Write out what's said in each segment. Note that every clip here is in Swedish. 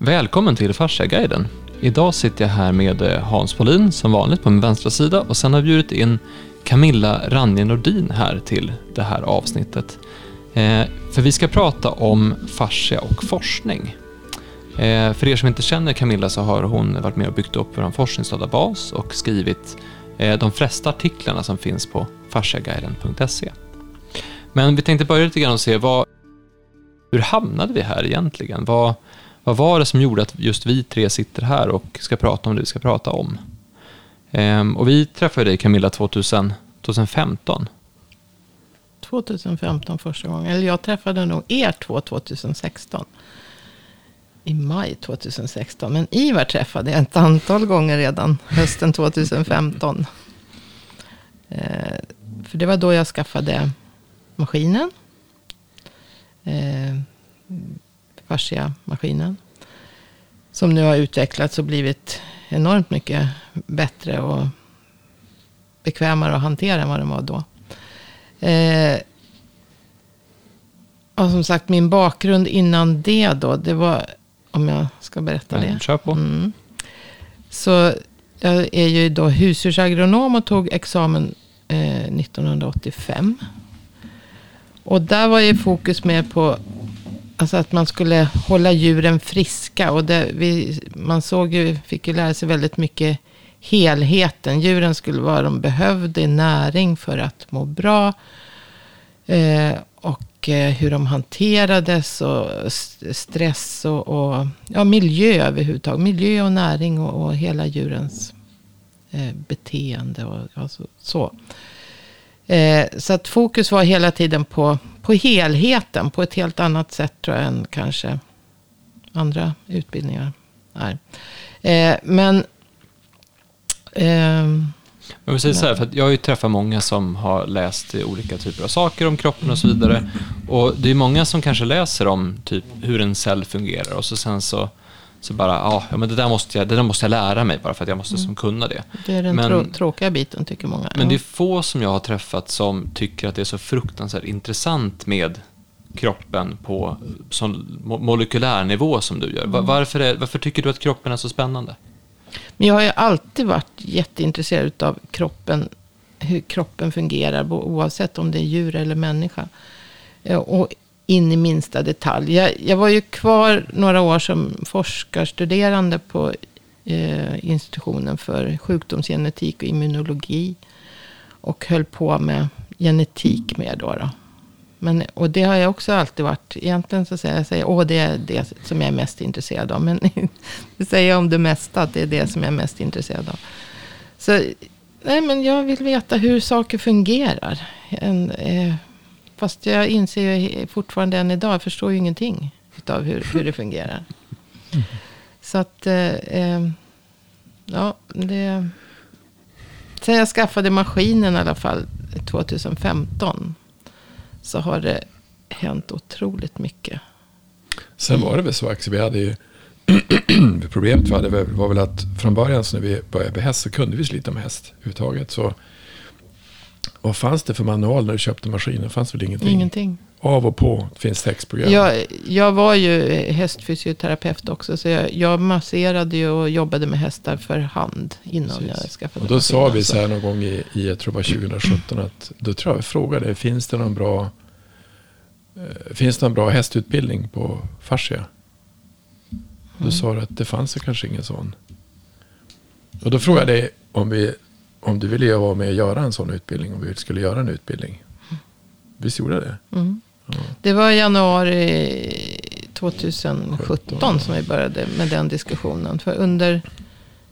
Välkommen till Fasciaguiden. Idag sitter jag här med eh, Hans Paulin som vanligt på min vänstra sida och sen har jag bjudit in Camilla Ranje Nordin här till det här avsnittet. Eh, för vi ska prata om fascia och forskning. Eh, för er som inte känner Camilla så har hon varit med och byggt upp vår forskningsdatabas och skrivit eh, de flesta artiklarna som finns på fasciaguiden.se. Men vi tänkte börja lite grann och se vad, hur hamnade vi här egentligen? Vad, vad var det som gjorde att just vi tre sitter här och ska prata om det vi ska prata om? Ehm, och vi träffade dig Camilla 2000, 2015. 2015 första gången. Eller jag träffade nog er två 2016. I maj 2016. Men Ivar träffade jag ett antal gånger redan hösten 2015. Eh, för det var då jag skaffade maskinen. Eh, fascia-maskinen. Som nu har utvecklats och blivit enormt mycket bättre och bekvämare att hantera än vad den var då. Eh, och som sagt, min bakgrund innan det då, det var, om jag ska berätta det. Kör på. Mm. Så jag är ju då husdjursagronom och tog examen eh, 1985. Och där var ju fokus mer på alltså att man skulle hålla djuren friska. Och det, vi, man såg ju, fick ju lära sig väldigt mycket helheten. Djuren skulle vara de behövde näring för att må bra. Eh, och eh, hur de hanterades och stress och, och ja, miljö överhuvudtaget. Miljö och näring och, och hela djurens eh, beteende. Och, alltså, så. så. Eh, så att fokus var hela tiden på, på helheten. På ett helt annat sätt tror jag än kanske andra utbildningar är. Eh, men... ehm, Men säger så här, för jag har ju träffat många som har läst olika typer av saker om kroppen och så vidare. Och det är många som kanske läser om typ hur en cell fungerar och så sen så, så bara, ja, men det där, måste jag, det där måste jag lära mig bara för att jag måste som kunna det. det är den Men- trå- tråkiga biten tycker många. Men det är få som jag har träffat som tycker att det är så fruktansvärt intressant med kroppen på sån mo- molekylär nivå som du gör. Va- Varför, är, varför tycker du att kroppen är så spännande? Men jag har ju alltid varit jätteintresserad av kroppen. Hur kroppen fungerar. Oavsett om det är djur eller människa. Eh, Och in i minsta detalj. Jag, jag var ju kvar några år som forskarstuderande på eh, institutionen för sjukdomsgenetik och immunologi. Och höll på med genetik med då. då. Men, och det har jag också alltid varit. Egentligen så säger jag, säger, åh det är det som jag är mest intresserad av. Men det säger jag om det mesta, att det är det som jag är mest intresserad av. Så nej, men jag vill veta hur saker fungerar. En, eh, fast jag inser ju fortfarande än idag, jag förstår ju ingenting av hur, hur det fungerar. Så att, eh, ehm, ja, det... Sen jag skaffade maskinen i alla fall 2015. Så har det hänt otroligt mycket. Sen var det väl så Axel, vi hade ju problemet vi hade var- var väl att från början så när vi började med häst så kunde vi slita med häst överhuvudtaget. Så vad fanns det för manual när du köpte maskinen? Fanns väl ingenting? Ingenting. Av och på finns textprogram. Jag, jag var ju hästfysioterapeut också. Så jag, jag masserade ju och jobbade med hästar för hand. Innan Precis. jag skaffade och då sa vi så här någon gång i, i jag tror det var 2017 att då tror jag vi frågade, finns det någon bra eh, Finns det någon bra hästutbildning på fascia? Då Mm. sa du att det fanns ju kanske ingen sån. Och då frågade jag dig om, vi, om du ville vara med och göra en sån utbildning. Om vi skulle göra en utbildning. Visst gjorde det? Mm. Ja. Det var januari 2017 som vi började med den diskussionen. För under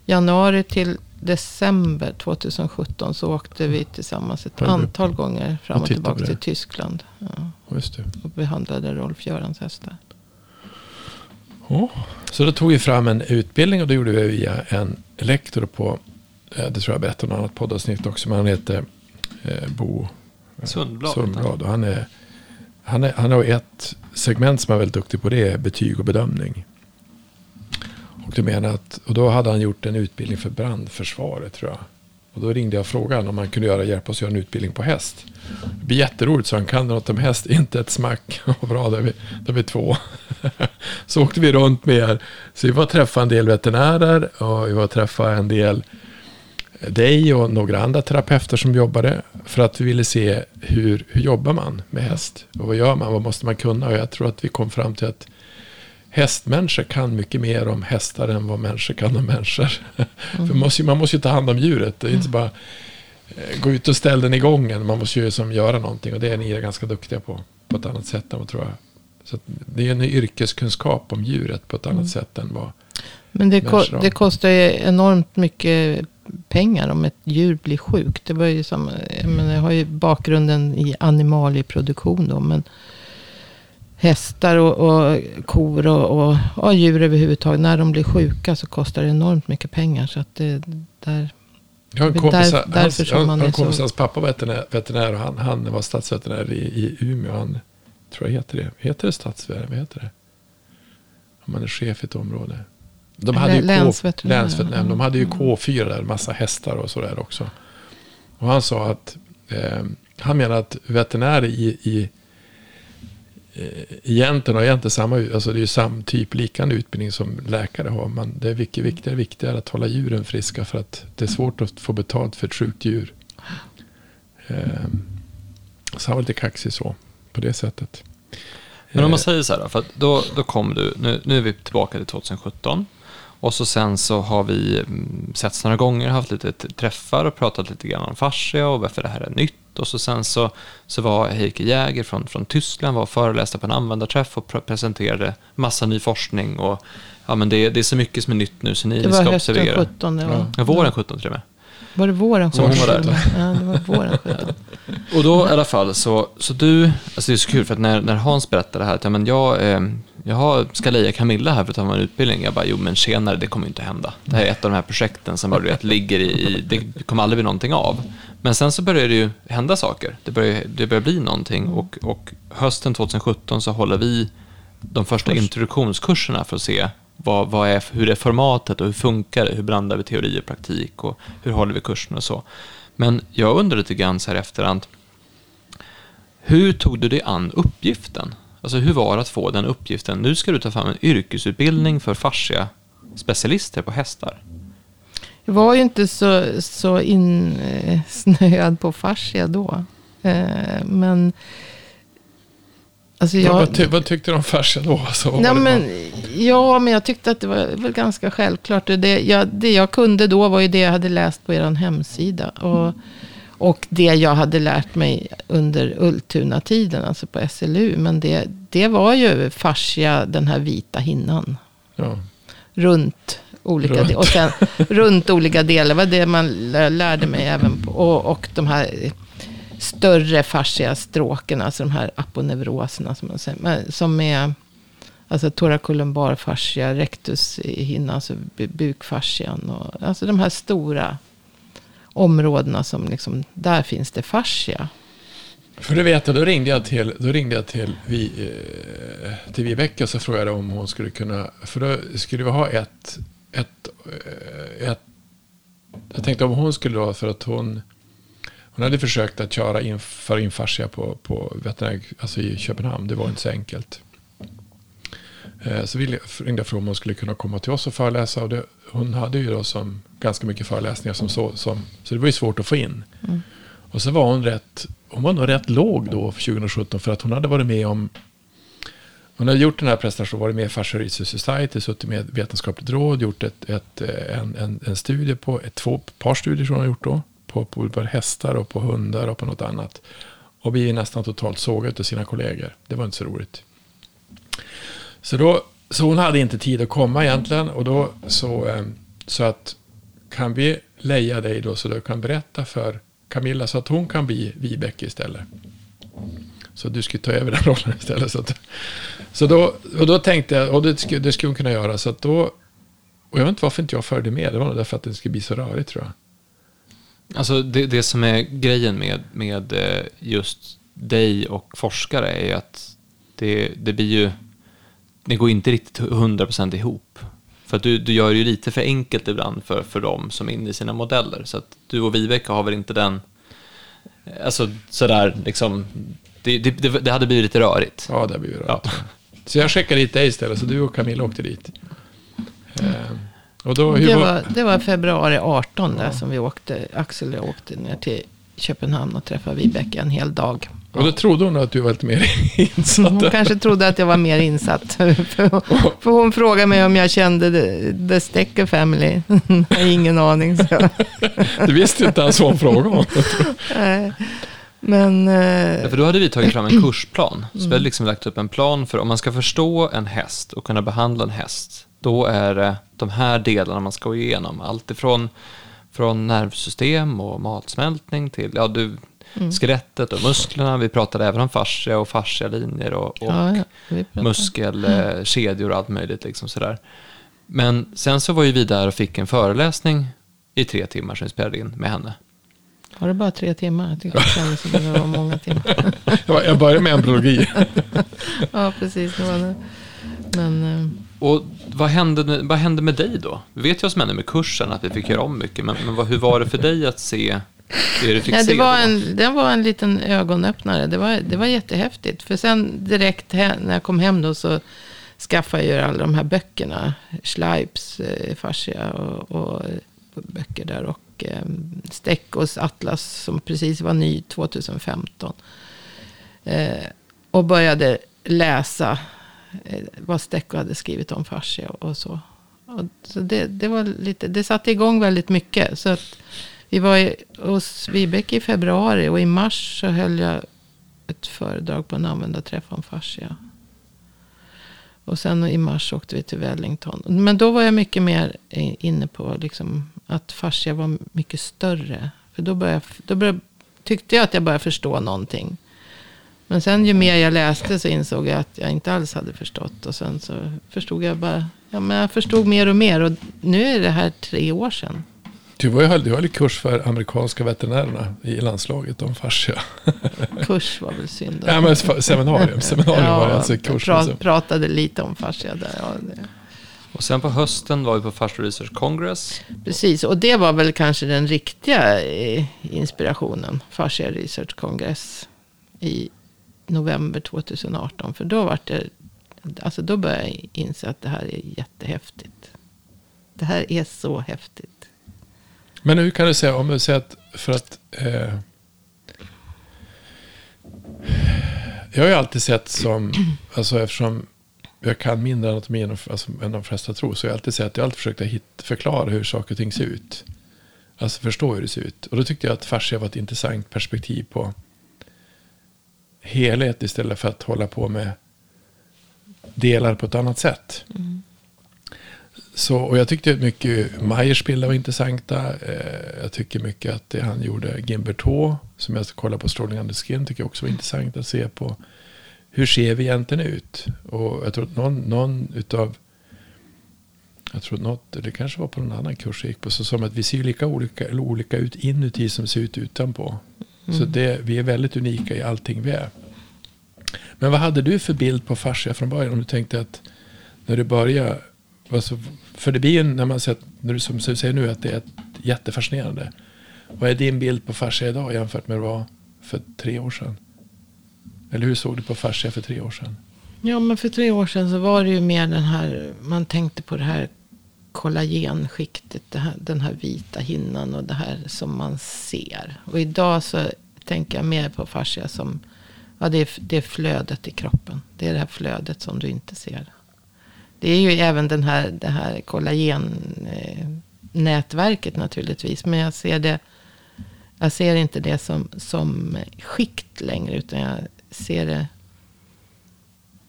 januari till december 2017 så åkte vi tillsammans ett antal gånger fram och tillbaka till. Tyskland. Ja, och behandlade Rolf-Görans hästar. Ja. Så då tog vi fram en utbildning och då gjorde vi via en lektor på, det tror jag berättade i något annat poddavsnitt också, men han heter eh, Bo Sundblad. Sundblad. Och han, är, han, är, han har ett segment som är väldigt duktig på det, är betyg och bedömning. Och, du menar att, och då hade han gjort en utbildning för brandförsvaret tror jag. Och då ringde jag och honom om han kunde göra, hjälpa oss att göra en utbildning på häst. Det blir jätteroligt så han kan något om häst, inte ett smack. Vad bra, då är vi, då är vi två. så åkte vi runt med er. Så vi var och träffade en del veterinärer och vi var och träffade en del dig och några andra terapeuter som jobbade. För att vi ville se hur, hur jobbar man med häst? Och vad gör man? Vad måste man kunna? Och jag tror att vi kom fram till att hästmänniskor kan mycket mer om hästar än vad människor kan om människor. Mm. För man måste, man måste ju ta hand om djuret. Det är inte bara eh, gå ut och ställa den i gången. Man måste ju som göra någonting. Och det är ni ganska duktiga på. På ett annat sätt än vad tror jag. Så det är en yrkeskunskap om djuret på ett annat mm. sätt än vad Men det, ko det kostar ju enormt mycket pengar om ett djur blir sjukt. Det var ju som, men jag har ju bakgrunden i animalieproduktion då. Men hästar och, och kor och, och, och, djur överhuvudtaget. När de blir sjuka så kostar det enormt mycket pengar. Så att det, där, jag har en kompis, där, hans, jag kompis, så... hans pappa var veterinär, veterinär och han, han var stadsveterinär i, i Umeå. Han tror jag heter det. Heter det stadsveterinär? Vad heter det? Om man är chef i ett område. De hade ju länsveterinär. länsveterinär. De hade ju mm. K4 där, massa hästar och sådär också. Och han sa att, eh, han menar att veterinärer i, i Eh, egentligen har egentligen samma, alltså det är ju samma typ liknande utbildning som läkare har. Men det är mycket viktigare, viktigare att hålla djuren friska för att det är svårt att få betalt för ett sjukt djur. Eh, så han var lite kaxig så, på det sättet. Men om man eh. säger så här då, för då, då kom du, nu, nu är vi tillbaka till 2017. Och så sen så har vi mm, setts några gånger, haft lite träffar och pratat lite grann om fascia och varför det här är nytt och så sen så, så var Heike Jäger från, från Tyskland var och föreläste på en användarträff och presenterade massa ny forskning. Och, ja, men det, det är så mycket som är nytt nu så ni, det ska observera. Det var hösten 17. Det var. Ja, våren 17 till och med. Var det våren 17? Som hon var där. Ja, det var våren 17. och då i alla fall så, så du, alltså det är så kul för att när, när Hans berättade det här att ja, men jag, eh, jag ska leja Camilla här för att ta en utbildning. Jag bara, jo men senare, det kommer inte hända. Det här är ett av de här projekten som bara vet, ligger i, i, det kommer aldrig bli någonting av. Men sen så börjar det ju hända saker. Det börjar, det börjar bli någonting och, och hösten 2017 så håller vi de första Kurs. introduktionskurserna för att se vad, vad är, hur är formatet och hur funkar det? Hur blandar vi teori och praktik och hur håller vi kursen och så. Men jag undrar lite grann så här efterhand, hur tog du dig an uppgiften? Alltså hur var det att få den uppgiften? Nu ska du ta fram en yrkesutbildning för fascia specialister på hästar. Jag var ju inte så, så insnöad eh, på fascia då. Eh, men... Alltså jag, vad, ty, vad, tyckte du om fascia då? Alltså, nej, men, ja, men jag tyckte att det var väl ganska självklart. Det jag, det jag kunde då var ju det jag hade läst på er hemsida. Och, och det jag hade lärt mig under Ultuna-tiden, alltså på SLU. Men det, det var ju fascia, den här vita hinnan. Ja. Runt olika runt. Och sen runt olika delar. Det var det man lärde mig även på. Och, och de här större fascia stråken, alltså de här aponeuroserna som man säger. Som är alltså toracolumbar fascia, rectus hinna. alltså bukfascian. Och, alltså de här stora områdena som liksom, där finns det fascia. För du vet, då ringde jag till, då ringde jag till, vi, eh, till Vibeke och så frågade om hon skulle kunna, för då skulle vi ha ett, ett, eh, ett jag tänkte om hon skulle då, för att hon, hon hade försökt att köra in, för in fascia på, på veterinär, alltså i Köpenhamn, det var inte så enkelt. Eh, så vi ringde för om hon skulle kunna komma till oss och föreläsa. Och det, hon hade ju då som ganska mycket föreläsningar som så. Som, så det var ju svårt att få in. Mm. Och så var hon rätt, hon var nog rätt låg då för 2017. För att hon hade varit med om, hon hade gjort den här prestationen, varit med i Fascia Research Society, suttit med vetenskapligt råd, gjort ett, ett, en, en, en studie på, ett, två par studier som hon har gjort då. På, på, på hästar och på hundar och på något annat. Och vi är nästan totalt sågade av sina kollegor. Det var inte så roligt. Så, då, så hon hade inte tid att komma egentligen. Och då så, eh, så att kan vi leja dig då så du kan berätta för Camilla så att hon kan bli Vibeke istället. Så du skulle ta över den rollen istället. Så, att, så då, och då tänkte jag, och det skulle, det skulle hon kunna göra. Så att då, och jag vet inte varför inte jag följde med. Det var nog därför att det skulle bli så rörigt tror jag. Alltså det, det som är grejen med, med eh, just dig och forskare är ju att det, det blir ju det går inte riktigt 100% ihop. För att du, du gör det ju lite för enkelt ibland för, för dem som är inne i sina modeller. Så att du och Viveka har väl inte den, alltså sådär liksom, det, det, det hade blivit lite rörigt. Ja, det hade blivit rörigt. Ja. Så jag skickade dit dig istället, så du och Camilla åkte dit. Eh, och då, hur Det var, var, det var februari 18 där som vi åkte. Axel och jag åkte ner till Köpenhamn och träffade Vibeke en hel dag. och då trodde hon att du var lite mer insatt. Hon kanske trodde att jag var mer insatt. För, för hon frågade mig om jag kände The, Stecker Family. jag har ingen aning. Så. Du visste inte ens vad hon frågade om. Nej. Men Ja, eh, för då hade vi tagit fram en kursplan. Så vi hade liksom lagt upp en plan för om man ska förstå en häst och kunna behandla en häst. Då är det de här delarna man ska gå igenom. Allt ifrån från nervsystem och matsmältning till ja, du, skelettet och musklerna. Vi pratade även om fascia och fascialinjer och, och ja, ja, vi pratade. muskelkedjor och allt möjligt. Liksom sådär. Men sen så var ju vi där och fick en föreläsning i tre timmar som vi spelade in med henne. Var det bara tre timmar? Jag tyckte det kändes som det var många timmar. Jag var- Jag började med embryologi. ja, precis. Det var det. Men eh, Och vad hände, vad hände med dig då? Vi vet ju vad som hände med kursen, att vi fick göra om mycket. Men, men vad, hur var det för dig att se det du fick Ja, se? det, var då? en, det var en liten ögonöppnare. Det var, det var jättehäftigt. För sen direkt he- när jag kom hem då så skaffade jag ju alla de här böckerna. Schleipes eh, fascia och, och eh, böcker där. Och eh, Steckos Atlas som precis var ny 2015. Eh, och började läsa Eh, vad Stecco hade skrivit om fascia och så. Och så det, det, var lite, det satte igång väldigt mycket. Så att vi var i, hos Vibeke i februari och i mars så höll jag ett föredrag på en användarträff om fascia. Och sen i mars åkte vi till Wellington. Men då var jag mycket mer inne på liksom att fascia var mycket större. För då, började, då började, tyckte jag att jag började förstå någonting. Men sen ju mer jag läste så insåg jag att jag inte alls hade förstått. Och sen så förstod jag bara, ja men jag förstod mer och mer. Och nu är det här tre år sedan. Du var ju höll, du höll kurs för amerikanska veterinärerna i landslaget om fascia. Kurs var väl synd. Ja, men seminarium. Seminarium var det alltså jag kurs. pra, alltså. pratade lite om fascia där. Ja, det. Och sen på hösten var vi på Fascia Research Congress. Precis, och det var väl kanske den riktiga eh, inspirationen. Fascia Research Congress i november 2018. För då var det, alltså då började jag inse att det här är jättehäftigt. Det här är så häftigt. Men hur kan du säga, om du säger att för att... Eh, jag har ju alltid sett som, alltså eftersom jag kan mindre anatomi än, de- alltså, än de flesta tror, så har jag alltid sett att jag alltid försökt hit, förklara hur saker och ting ser ut. Alltså förstå hur det ser ut. Och då tyckte jag att fascia var ett intressant perspektiv på helhet istället för att hålla på med delar på ett annat sätt. Så, och jag tyckte mycket Meyers bilder var intressanta. Eh, jag tycker mycket att det han gjorde, Gimbert H, som jag ska kolla på Strålning Under Skin, tycker jag också var intressant att se på. Hur ser vi egentligen ut? Och jag tror att någon, någon utav, jag tror något, det kanske var på någon annan kurs jag gick på, så som att vi ser lika olika, eller olika ut inuti som ser ut utanpå. Så det, vi är väldigt unika i allting vi är. Men vad hade du för bild på fascia från början? Om du tänkte att när du började, alltså, för det blir ju när man sett, när du som du säger nu att det är ett jättefascinerande. Vad är din bild på fascia idag jämfört med vad det var för tre år sedan? Eller hur såg du på fascia för tre år sedan? Ja, men för tre år sedan så var det ju mer den här, man tänkte på det här kollagenskiktet, här, den här vita hinnan och det här som man ser. Och idag så tänker jag mer på fascia som, ja det är, det är flödet i kroppen. Det är det här flödet som du inte ser. Det är ju även den här, det här kollagennätverket eh, naturligtvis. Men jag ser det, jag ser inte det som, som skikt längre, utan jag ser det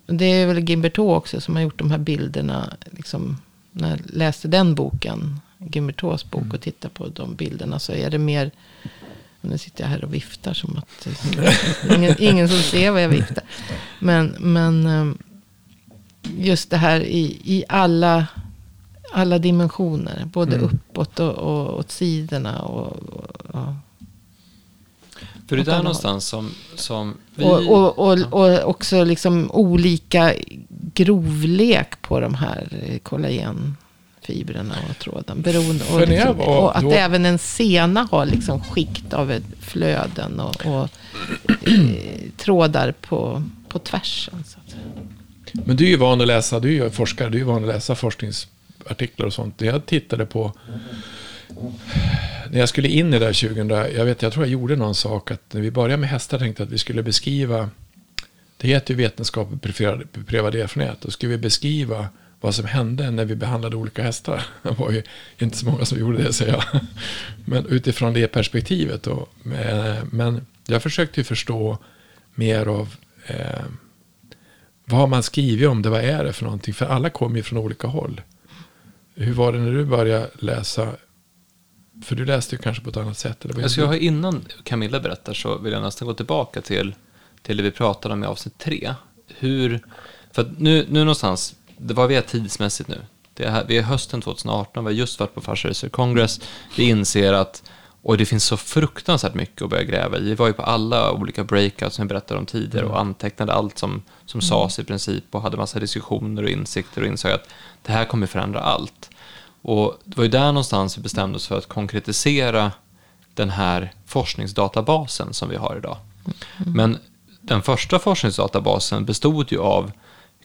det är väl Gimbert också som har gjort de här bilderna. Liksom, när jag läste den boken, Gimbert Hs bok, och tittade på de bilderna så är det mer... Nu sitter jag här och viftar som att ingen, ingen som ser vad jag viftar. Men, men ehm, just det här i, i alla, alla dimensioner. Både Mm. uppåt och, och åt sidorna. Och, och, ja. För det är där någonstans som, som vi... Och, och, och, och också liksom olika grovlek på de här eh, kollagenfibrerna och tråden. Beroende, och, liksom, var och att då- även en sena har liksom skikt av ett flöden och, och eh, trådar på, på tvärsen. Så att. Men du är ju van att läsa, du är ju forskare, du är van att läsa forskningsartiklar och sånt. Jag tittade på, när jag skulle in i det där 2000, jag vet, jag tror jag gjorde någon sak att när vi började med hästar tänkte jag att vi skulle beskriva, det heter ju vetenskap och beprövad erfarenhet, då skulle vi beskriva vad som hände när vi behandlade olika hästar. Det var ju inte så många som gjorde det, säger jag. Men utifrån det perspektivet. Då. Eh, men jag försökte ju förstå mer av eh, vad har man skrivit om det, vad är det för någonting? För alla kommer ju från olika håll. Hur var det när du började läsa? För du läste ju kanske på ett annat sätt. Eller alltså jag har innan Camilla berättar så vill jag nästan gå tillbaka till, till det vi pratade om i avsnitt tre. Hur, för nu, nu någonstans, det var vi är tidsmässigt nu. Det är, vi är hösten 2018, vi har just varit på Fascia Research Congress. Vi inser att och det finns så fruktansvärt mycket att börja gräva i. Vi var ju på alla olika breakouts som jag berättade om tidigare och mm. antecknade allt som, som mm. sades i princip och hade massa diskussioner och insikter och insåg att det här kommer förändra allt. Och det var ju där någonstans vi bestämde oss för att konkretisera den här forskningsdatabasen som vi har idag. Mm. Men den första forskningsdatabasen bestod ju av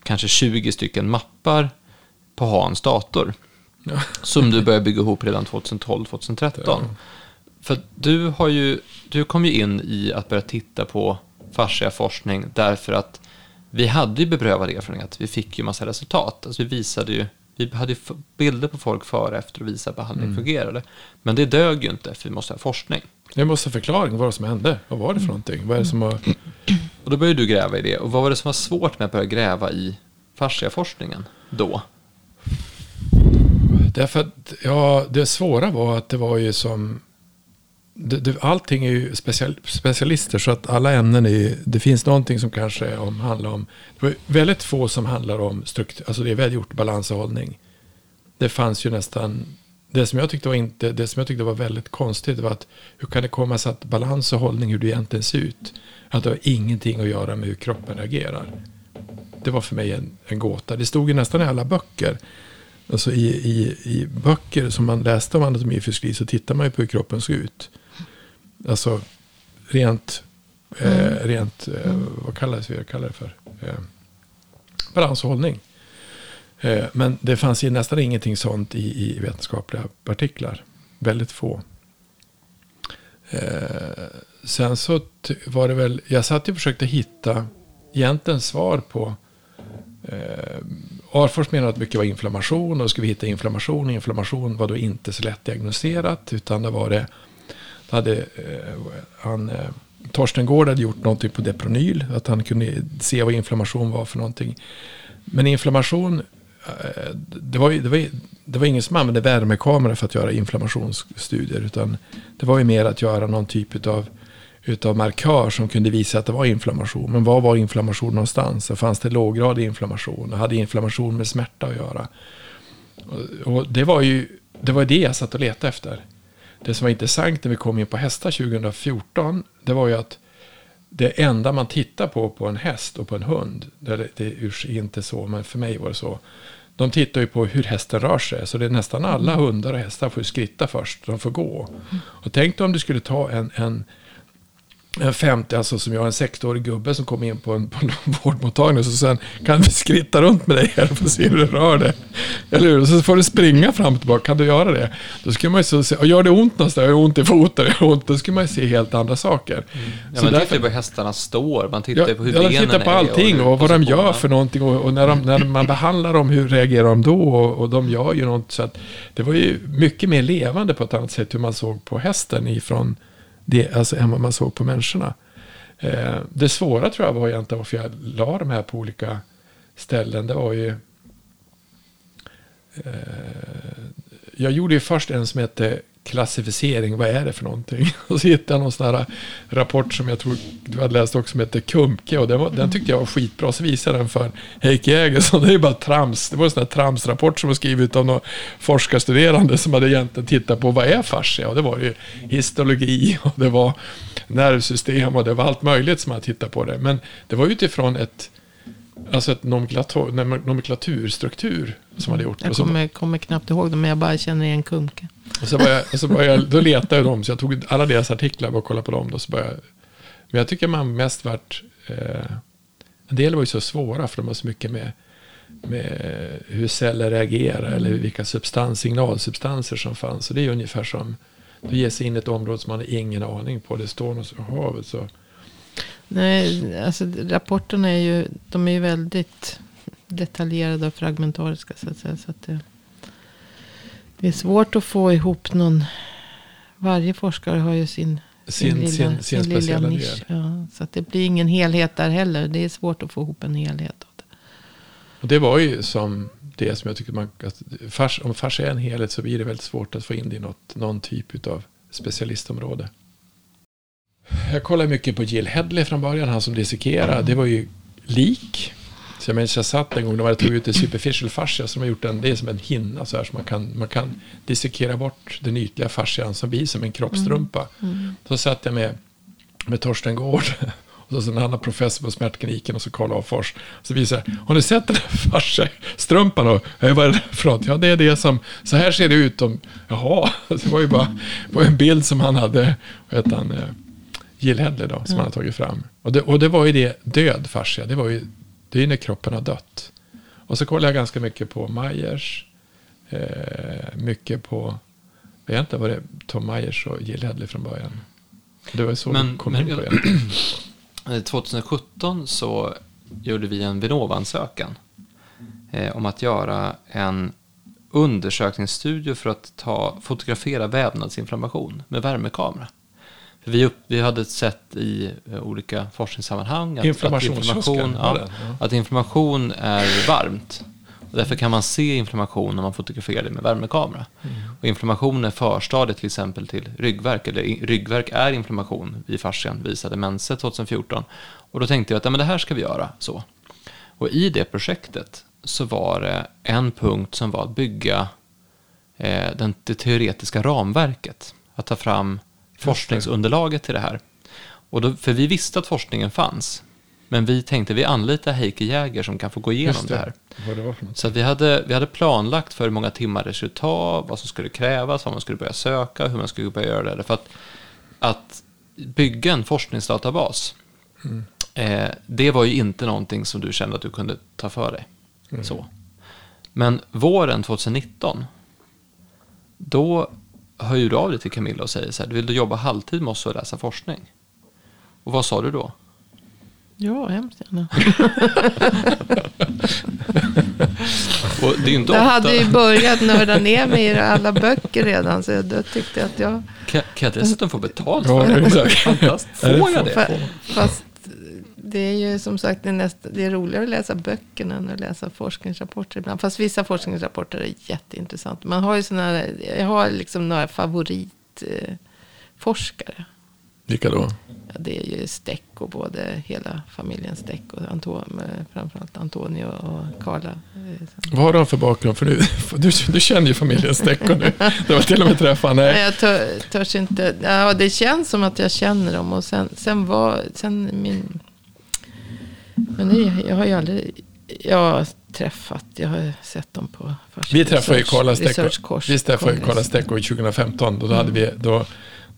kanske 20 stycken mappar på Hans dator. Ja. Som du började bygga ihop redan 2012-2013. Ja. För du, har ju, du kom ju in i att börja titta på fasciaforskning därför att vi hade ju beprövad erfarenhet. Vi fick ju massa resultat. Alltså vi visade ju, vi hade bilder på folk före och efter och visade att behandling mm. fungerade. Men det dög ju inte för vi måste ha forskning. Vi måste ha förklaring vad det som hände. Vad var det för någonting? Vad är det som har... Och då började du gräva i det. Och vad var det som var svårt med att börja gräva i fasciaforskningen då? Därför att, ja, det svåra var att det var ju som det, det, allting är ju special, specialister så att alla ämnen är det finns någonting som kanske om, handlar om, det var väldigt få som handlar om struktur, alltså det är välgjort balans och hållning. Det fanns ju nästan, det som jag tyckte var inte, det som jag tyckte var väldigt konstigt var att hur kan det komma sig att balans och hållning, hur det egentligen ser ut, att det har ingenting att göra med hur kroppen reagerar. Det var för mig en, en gåta. Det stod ju nästan i alla böcker. Alltså i, i, i böcker som man läste om anatomi och fysiologi så tittar man ju på hur kroppen såg ut. Alltså rent, eh, mm. rent eh, vad kallas vi kallar det för? Eh, balans och hållning. Eh, men det fanns ju nästan ingenting sånt i, i vetenskapliga artiklar. Väldigt få. Eh, sen så var det väl, jag satt och försökte hitta egentligen svar på Eh, Arfors menar att mycket var inflammation och då skulle vi hitta inflammation. Inflammation var då inte så lätt diagnostiserat utan det var det hade eh, han, eh, Torsten Gård hade gjort någonting på Depronyl. Att han kunde se vad inflammation var för någonting. Men inflammation, eh, det var, det var, det var ingen som använde värmekamera för att göra inflammationsstudier. Utan det var ju mer att göra någon typ av utav markör som kunde visa att det var inflammation. Men var var inflammation någonstans? Fanns det låggradig inflammation? Och hade inflammation med smärta att göra? Och det var ju det, var det jag satt och letade efter det som var intressant när vi kom in på hästar 2014, det var ju att det enda man tittar på på en häst och på en hund, det, är inte så, men för mig var det så. De tittar ju på hur hästen rör sig, så det är nästan alla hundar och hästar får skritta först, de får gå. Och tänk dig om du skulle ta en, en en 50, alltså som jag, en 60-årig gubbe som kom in på en, på en vårdmottagning. Och så sen kan vi skritta runt med dig här och få se hur du rör dig. Eller hur? Och så får du springa fram och tillbaka. Kan du göra det? Då ska man ju så se, och gör det ont någonstans, gör ont i foten, gör ont, då ska man ju se helt andra saker. Mm. Ja, så man därför, tittar på hur hästarna står, man tittar ja, på hur ja, benen är. Man tittar på allting och, och vad de gör för någonting. Och, och, när, de, när man behandlar dem, hur reagerar de då? Och, och de gör ju något. Så att det var ju mycket mer levande på ett annat sätt hur man såg på hästen ifrån det, alltså, än vad man såg på människorna. Eh, det svåra tror jag var egentligen varför jag la de här på olika ställen. Det var ju... Eh, jag gjorde ju först en som hette klassificering, vad är det för någonting? Och så hittade jag någon sån här rapport som jag tror du hade läst också som hette Kumke. Och den, var, den tyckte jag var skitbra. Så visade den för Heikki Jägersson. Det är ju bara trams. Det var en sån här tramsrapport som var skriven av några forskarstuderande som hade egentligen tittat på vad är fascia? Och det var ju histologi och det var nervsystem och det var allt möjligt som man tittade på det. Men det var utifrån ett Alltså ett nomenklatur, nomenklaturstruktur som hade gjort. Jag kommer, kommer knappt ihåg det, men jag bara känner igen Kumke. Och så började, och så började, då letade jag dem, så jag tog alla deras artiklar och kollade på dem. Då, så började, men jag tycker man mest varit... Eh, en del var ju så svåra för de har så mycket med, med hur celler reagerar eller vilka substans, signalsubstanser som fanns. Så det är ungefär som du ger sig in i ett område som man har ingen aning på. Det står något så havet så. Nej, alltså rapporterna är ju, de är ju väldigt detaljerade och fragmentariska så att säga. Så att det, det är svårt att få ihop någon. Varje forskare har ju sin, Sin, lilla, sin, sin, lilla speciella nisch. Ja, så att det blir ingen helhet där heller. Det är svårt att få ihop en helhet. Och det var ju som det som jag tycker man... Att fars, om fars är en helhet så blir det väldigt svårt att få in det i något, någon typ av specialistområde. Jag kollade mycket på Jill Hedley från början, han som dissekerade. Det var ju lik. Så jag minns jag satt en gång när man tog ut en superficial fascia som har gjort en, det är som en hinna så här så man kan, man kan dissekera bort den ytliga fascian som blir som en kroppstrumpa. Så satt jag med, med Torsten Gård och så en annan professor på smärtkliniken och så Karl Afors. Så visar jag, har ni sett den här fasciastrumpan? Och, "Eh, vad är det för något? Ja, det är det som, så här ser det ut om, jaha, det var ju bara var en bild som han hade, vad heter han, eh, Jill Hedley då, som han har tagit fram. Och det, och det var ju det, död fascia, det var ju, det är ju när kroppen har dött. Och så kollade jag ganska mycket på Myers, eh, mycket på, egentligen var det Tom Myers och Jill Hedley från början. Det var så Men- kom men- in på det. Eh, 2017 så gjorde vi en Vinnova-ansökan eh, om att göra en undersökningsstudie för att ta, fotografera vävnadsinflammation med värmekamera. Vi, upp, vi hade sett i eh, olika forskningssammanhang att, att, var ja, att inflammation är varmt. Och därför kan man se inflammation när man fotograferar det med värmekamera. Och inflammation är förstadiet till exempel till ryggverk. Eller ryggverk är inflammation i fascian, visade Mense 2014. Och då tänkte jag att ja, men det här ska vi göra så. Och i det projektet så var det en punkt som var att bygga eh, den, det teoretiska ramverket. Att ta fram forskningsunderlaget till det här. Och då, för vi visste att forskningen fanns. Men vi tänkte vi anlitar Heike Jäger som kan få gå igenom Just det här. Det. Så vi, hade, vi hade planlagt för hur många timmar det skulle ta, vad som skulle krävas, vad man skulle börja söka, hur man skulle börja göra det. För att, att bygga en forskningsdatabas, eh, det var ju inte någonting som du kände att du kunde ta för dig. Så. Men våren 2019, då hör ju du av dig till Camilla och säger så här, vill du jobba halvtid med oss och läsa forskning? Och vad sa du då? Ja, hemskt gärna. Och det är inte Jag ofta... hade ju börjat nörda ner mig i alla böcker redan. Så jag då tyckte jag att jag... Kan, kan jag dessutom få betalt för det? Fantastiskt. Får jag det? Fa- Fast det är ju som sagt det är, nästa, det är roligare att läsa böckerna än att läsa forskningsrapporter ibland. Fast vissa forskningsrapporter är jätteintressanta. Man har ju såna jag har liksom några favoritforskare. Vilka då? Ja, det är ju Stecco, både hela familjen Stecco, Anto, med framförallt Antonio och Carla. Eh, Vad har de för bakgrund? För du, du, du känner ju familjen Stecco nu. Det var till och med träffa. Nej, Nej. jag tör, törs inte. Ja, det känns som att jag känner dem. Och sen, sen var, sen min... Men det, jag har ju aldrig... Jag har träffat, jag har sett dem på Vi träffade ju Carla Stecco. Vi träffade. Carla Stecco 2015. Då, hade vi, då,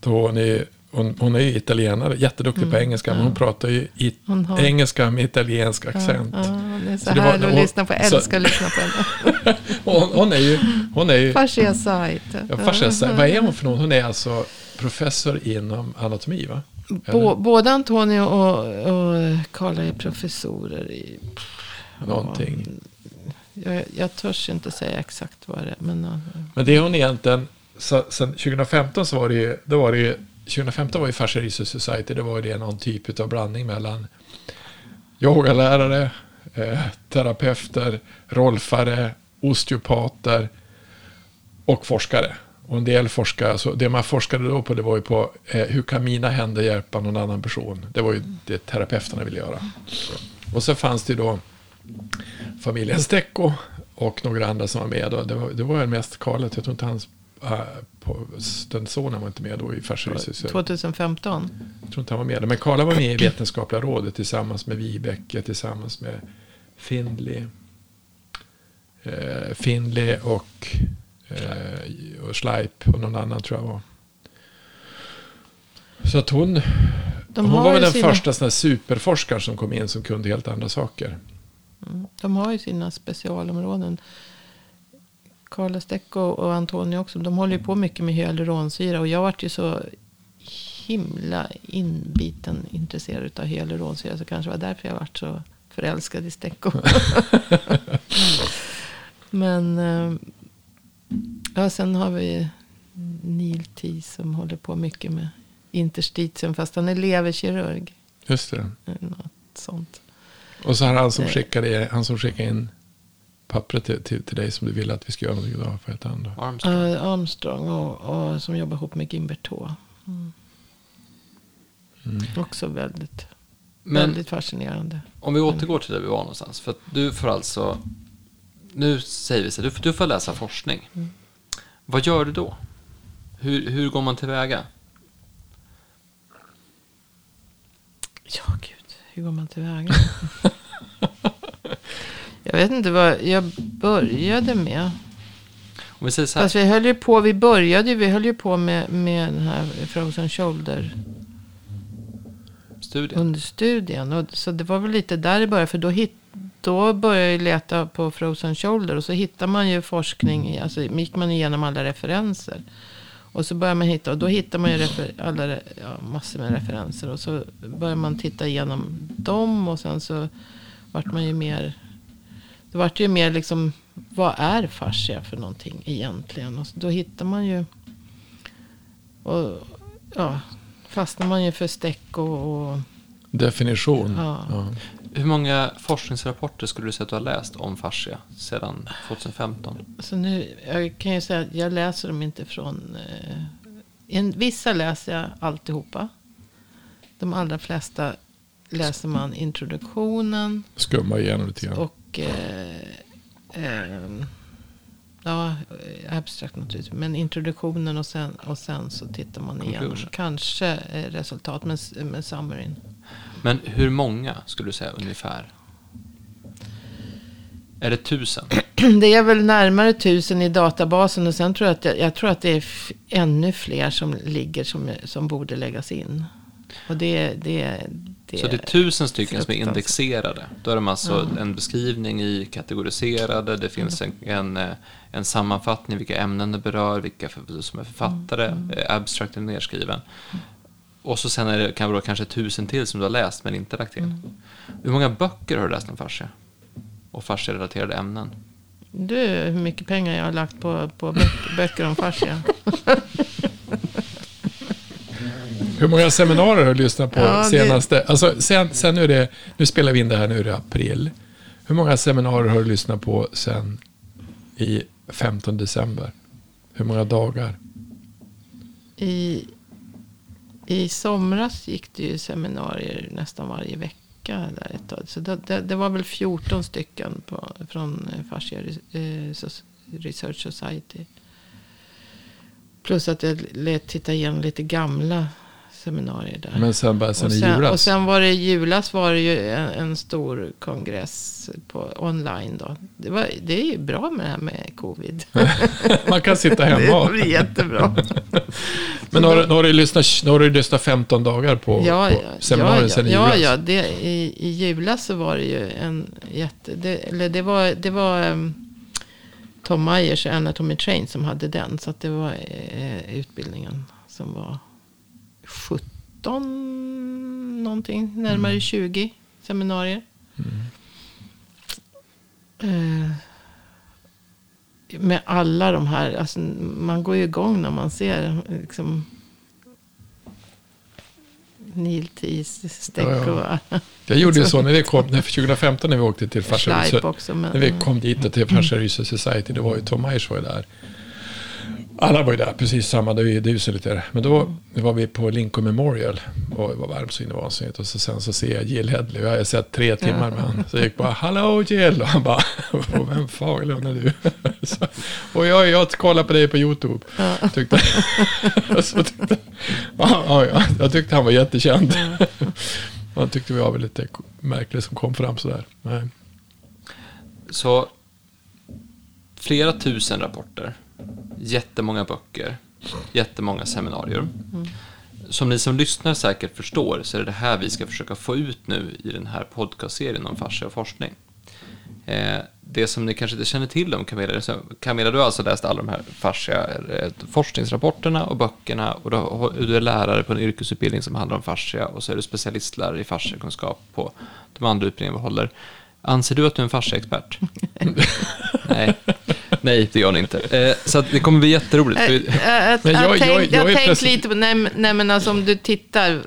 då hon, är, hon, hon är ju italienare, jätteduktig på engelska. Men hon pratar ju i, Mm. Har- engelska med italiensk accent. Ja, hon är så, Så det var- att lyssna på. Jag älskar att lyssna på henne. Hon, hon är ju... Hon är ju Fascia sajt. ja, fascia, vad är hon för någon? Hon är alltså professor inom anatomi, va? Bå, både Antonio och, och Carla är professorer i... Någonting. Jag, jag törs inte säga exakt vad det är. Men. Men det är hon egentligen, så, sen 2015 så var det ju, då var det ju, 2015 var ju Fascia Research Society, det var ju det någon typ av blandning mellan yogalärare, eh, terapeuter, rolfare, osteopater och forskare. Och en del forskare, så det man forskade då på det var ju på eh, hur kan mina händer hjälpa någon annan person? Det var ju det terapeuterna ville göra. Och så fanns det ju då familjen Stecco och några andra som var med. Då. Det, var, det var mest Karlet, jag tror inte hans äh, på, den sonen var inte med då i Fascia Research Society. 2015. Jag tror inte han var med. Men Karla var med i Vetenskapliga rådet tillsammans med Vibeke, tillsammans med Findley. Eh, Findley och, eh, och Schleip och någon annan tror jag var. Så att hon, De Hon var väl den sina, första sån superforskaren som kom in som kunde helt andra saker. Mm, De har ju sina specialområden. Carla Stecco och Antonio också. De håller ju på mycket med hyaluronsyra. Och jag vart ju så himla inbiten intresserad av hyaluronsyra. Så kanske var därför jag vart så förälskad i Stecco. Men eh, ja, sen har vi Neil T som håller på mycket med interstitium. Fast han är leverkirurg. Just det. Något sånt. Och så har han som Nej. skickade, han som skickade in pappret till, till, till dig som du ville att vi skulle göra någonting idag. Heter han då? Armstrong. Uh, Armstrong och, och som jobbar ihop med Gimbert H. Mm. Också väldigt, Men väldigt fascinerande. om vi återgår till där vi var någonstans. För att du får alltså, nu säger vi så du, får- du får läsa forskning. Mm. Vad gör du då? Hur, hur går man tillväga? Ja, gud. Hur går man tillväga? jag vet inte vad jag började med. Om vi säger så här, Fast vi höll ju på, vi började ju, vi höll ju på med, med den här Frozen Shoulder studien. under studien. Och, så det var väl lite där det började. För då, hit, då började jag leta på Frozen Shoulder. Och så hittar man ju forskning. i- Alltså gick man igenom alla referenser. Och så börjar man hitta. Och då hittar man ju alla, ja, massor med referenser. Och så börjar man titta igenom dem. Och sen så vart man ju mer. Det vart ju mer liksom. Vad är fascia för någonting egentligen? Och då hittar man ju. Och ja. Fastnar man ju för stäck och, och Definition. Ja. Ja. Hur många forskningsrapporter skulle du säga att du har läst om fascia sedan 2015? Så nu, jag kan ju säga att jag läser dem inte från... Eh, en, vissa läser jag alltihopa. De allra flesta läser man introduktionen Skumma igenom lite grann. och... Eh, eh, ja, abstrakt naturligtvis. Men introduktionen och sen, och sen så tittar man. Conclusion. Kanske eh, resultat med, med summaryn. Men hur många skulle du säga ungefär? Är det tusen? Det är väl närmare tusen i databasen och sen tror jag att, det, jag tror att det är ännu fler som ligger som, som borde läggas in. Och det, det, det Så det är tusen stycken som är indexerade. Då är de alltså en beskrivning i kategoriserade, det finns en, en, en sammanfattning, vilka ämnen det berör, vilka som är författare, Mm. eh, abstract är nedskriven. Och så sen är det, kan det vara kanske tusen till som du har läst men inte lagt till. Mm. Hur många böcker har du läst om fascia? Och fascia-relaterade ämnen? Du, hur mycket pengar jag har lagt på, på böcker, böcker om fascia. Hur många seminarier har du lyssnat på Ja, det- senaste? Alltså, sen, sen nu, är det, nu spelar vi in det här, nu är det april. Hur många seminarier har du lyssnat på sen i 15 december? Hur många dagar? I, I somras gick det ju seminarier nästan varje vecka. Där ett tag. Så det, det, det var väl 14 stycken på, från eh, Fascia eh, Research Society. Plus att jag lät titta igenom lite gamla seminarier där. Men sen, bara, sen och, i sen, julas? och sen var det i julas var det ju en, en stor kongress på online då. Det, var, det är ju bra med det här med covid. Man kan sitta det hemma. blir jättebra. Men har, du- har, du lyssnat, har du lyssnat 15 dagar på, ja, på ja, seminarier ja, sen i ja, julas? ja, det, i, i julas så var det ju en jätte... Det, eller det var, det var ehm, Tom Myers Anatomy Train som hade den. Så att det var eh, utbildningen som var 17 någonting. Närmare Mm. 20 seminarier. Eh, med alla de här, alltså, man går ju igång när man ser liksom, Neil Tees, Stecco, Ja, Jag gjorde ju så när vi kom, när 2015 när vi åkte till Fascia också. Men, När vi kom dit och till Fascia Research Society, det var ju Tom Myers var ju där. Alla var ju där, precis samma, det är ju- så lite. Men då var vi på Lincoln Memorial och det var varmt så in i vansinnigt. Och så sen så ser jag Jill Hedley jag har sett tre timmar med honom. Så jag gick bara, hallå Jill! Och han bara, "Och vem fan är du? Så, och jag, jag kollar på dig på YouTube. Tyckte, så tyckte, ja, ja, ja, jag tyckte han var jättekänd. Han tyckte vi var väl lite märklig som kom fram sådär. Nej. Så flera tusen rapporter, jättemånga böcker, jättemånga seminarier. som ni som lyssnar säkert förstår så är det det här vi ska försöka få ut nu i den här podcastserien om fascia och forskning. Eh, det som ni kanske inte känner till om Camilla, Camilla du har alltså läst alla de här fascia eh, forskningsrapporterna och böckerna och du är lärare på en yrkesutbildning som handlar om fascia och så är du specialistlärare i fasciakunskap på de andra utbildningarna vi håller. Anser du att du är en fasciaexpert? Nej. Nej, det gör ni inte. Eh, så det kommer bli jätteroligt. Äh, äh, men jag, jag, jag, jag har tänkt lite på, nej, nej men alltså om du tittar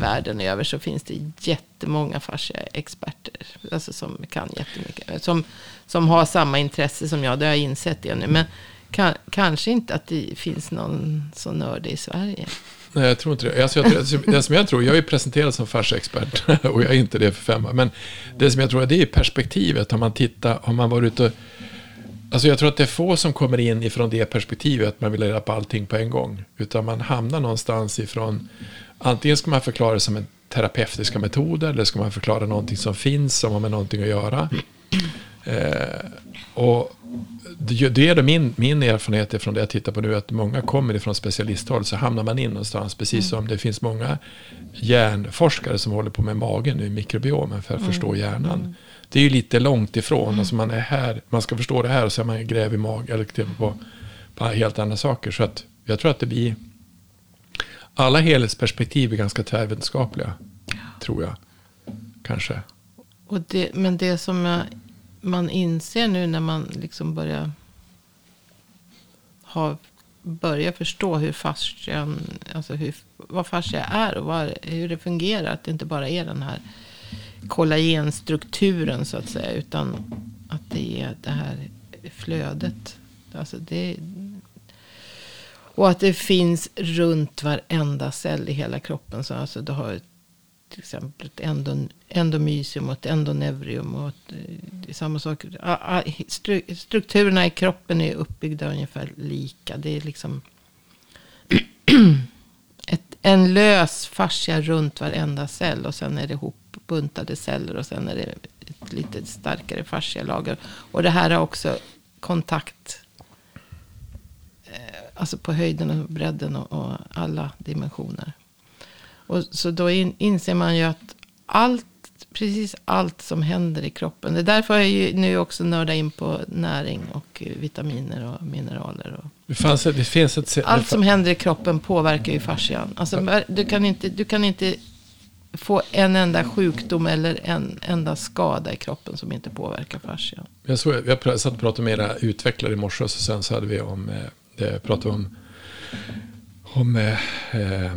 världen över så finns det jättemånga fascia-experter. Alltså som kan jättemycket. Som, som har samma intresse som jag, det har jag insett det nu. Men kan, kanske inte att det finns någon så nördig i Sverige. Nej, jag tror inte det. Alltså, jag, det som jag tror, jag är presenterad som fascia-expert och jag är inte det för fem Men det som jag tror, det är perspektivet. Har man tittat, har man varit ute och Alltså jag tror att det är få som kommer in ifrån det perspektivet att man vill reda på allting på en gång. Utan man hamnar någonstans ifrån, antingen ska man förklara det som en terapeutiska metoder eller ska man förklara någonting som finns som har med någonting att göra. Eh, och det är min, min erfarenhet från det jag tittar på nu, att många kommer ifrån specialisthåll, så hamnar man in någonstans, precis som det finns många hjärnforskare som håller på med magen nu, mikrobiomen, för att mm. förstå hjärnan. Det är ju lite långt ifrån. Mm. Alltså man är här, man ska förstå det här och så är man gräv i mag eller på, på helt andra saker. Så att jag tror att det blir, alla helhetsperspektiv är ganska tvärvetenskapliga. Tror jag. Kanske. Och det, men det som jag, man inser nu när man liksom börjar ha, börjar förstå hur fascian, alltså hur, vad fascia är och vad, hur det fungerar. Att det inte bara är den här kollagenstrukturen så att säga. Utan att det är det här flödet. Alltså det, och att det finns runt varenda cell i hela kroppen. Så alltså du har till exempel ett endon, endomysium och ett endonevrium. Och ett, det är samma sak. Strukturerna i kroppen är uppbyggda ungefär lika. Det är liksom ett, en lös fascia runt varenda cell. Och sen är det ihop buntade celler och sen är det ett lite starkare fascialager. Och det här har också kontakt eh, alltså på höjden och bredden och, och alla dimensioner. Och så då in, inser man ju att allt, precis allt som händer i kroppen. Det är därför jag ju nu också nördar in på näring och vitaminer och mineraler. Och det, fanns, det finns ett, allt som händer i kroppen påverkar ju fascian. Alltså, du, kan inte, du kan inte få en enda sjukdom eller en enda skada i kroppen som inte påverkar fascian. Jag, såg, jag satt och pratade med era utvecklare i morse och sen så hade vi om, eh, det, pratade om, om eh, eh,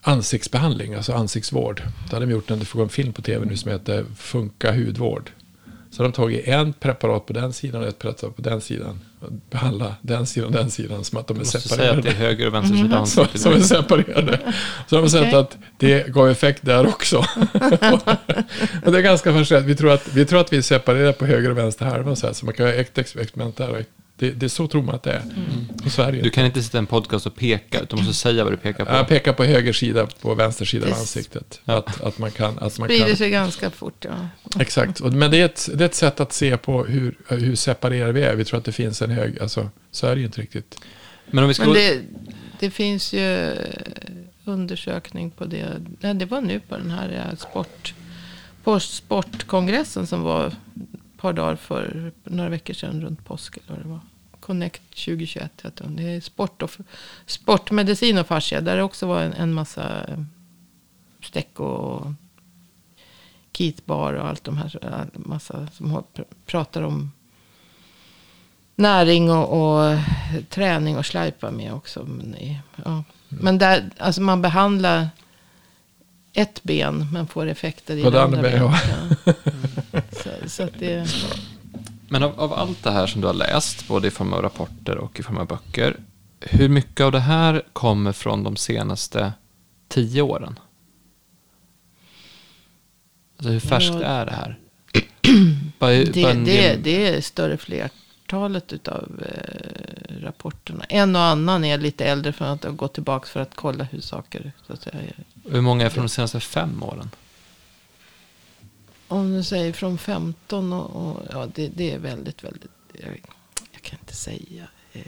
ansiktsbehandling, alltså ansiktsvård. Då hade de gjort en, det en film på tv nu som heter Funka hudvård. Så de tagit en preparat på den sidan och ett preparat på den sidan. Behandla den sidan och den sidan som att de är separerade. säga att det är höger och vänster sida. Mm. Som, som är separerade. Så de har okay. sett att det gav effekt där också. och det är ganska fascinerande. Vi tror att vi, tror att vi är separerade på höger och vänster halva. Så, här. så man kan göra ett experiment där och det, det är så tror man att det är mm. i Sverige. Du kan inte sitta i en podcast och peka, utan du måste säga vad du pekar på. Jag pekar på höger sida, på vänster sida av ansiktet. Att, att man kan... Att man sprider kan... sig ganska fort, ja. Exakt, men det är, ett, det är ett sätt att se på hur, hur separerade vi är. Vi tror att det finns en hög... Alltså, så är det ju inte riktigt. Men, om vi ska... men det, det finns ju undersökning på det. Nej, det var nu på den här sport, på sportkongressen som var par dagar för några veckor sedan runt påsk. Eller vad det var. Connect 2021 heter den. Det är sport och, sportmedicin och fascia. Där det också var en, en massa eh, streck och kitbar och allt de här. Massa som pratar om näring och, och träning och slajpa med också. Men, ja. Mm. men där, alltså man behandlar ett ben men får effekter i det andra benet. Ja. Mm. Så, så det... Men av, av, allt det här som du har läst, både i form av rapporter och i form av böcker, hur mycket av det här kommer från de senaste tio åren? Alltså hur färskt ja. är det här? bara, det, bara det, det, är större flertalet av eh, rapporterna. En och annan är lite äldre för att ha gått tillbaka för att kolla hur saker så att säga, Hur många är från de senaste fem åren? Om du säger från 15 och, och ja, det, det, är väldigt, väldigt, jag, jag kan inte säga. Eh,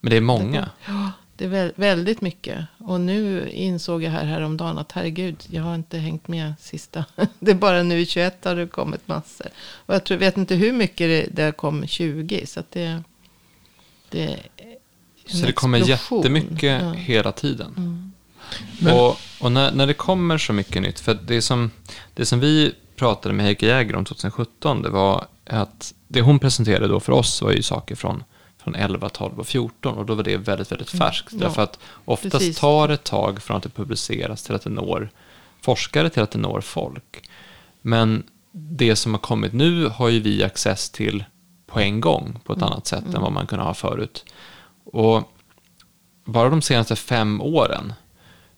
Men det är många? Det, ja, det är vä väldigt mycket. Och nu insåg jag här häromdagen att herregud, jag har inte hängt med sista. Det är bara nu i 21 har det kommit massor. Och jag tror, vet inte hur mycket det, det kom 20. Så att det, det är Så det kommer explosion. jättemycket Ja. hela tiden. Mm. Men- och och när, när det kommer så mycket nytt, för det som, det som vi pratade med Heike Jäger om 2017, det var att det hon presenterade då för oss var ju saker från, från 11, 12 och 14 och då var det väldigt, väldigt färskt. Mm. Ja, Därför att oftast precis. tar ett tag från att det publiceras till att det når forskare till att det når folk. Men det som har kommit nu har ju vi access till på en gång på ett annat sätt än vad man kunde ha förut. Och bara de senaste fem åren,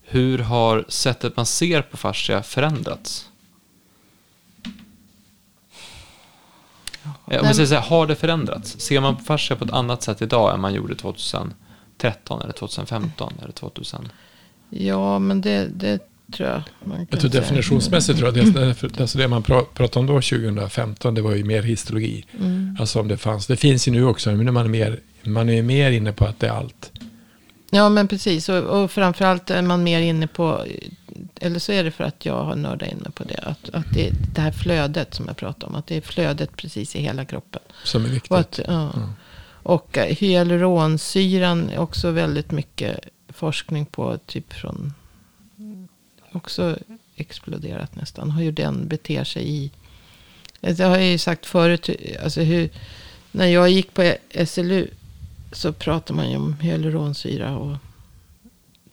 hur har sättet man ser på fascia förändrats? Om Nej, man säger så här, har det förändrats? Ser man på fascia på ett annat sätt idag än man gjorde 2013 eller 2015 eller 2000? Ja, men det, det tror jag man kan Jag tror definitionsmässigt tror jag det, det, alltså det man pra- pratade om då 2015 det var ju mer histologi. Mm. Alltså om det fanns. Det finns ju nu också men nu är man mer, man är ju mer inne på att det är allt. Ja, men precis. Och, och framförallt är man mer inne på, eller så är det för att jag har nördat inne på det. Att, att det är det här flödet som jag pratade om. Att det är flödet precis i hela kroppen. Som är viktigt. Och, att, ja. och eh, hyaluronsyran är också väldigt mycket forskning på. Typ från, också exploderat nästan. Hur den beter sig i. Det har jag ju sagt förut. Alltså hur, när jag gick på SLU så pratar man ju om hyaluronsyra. Och,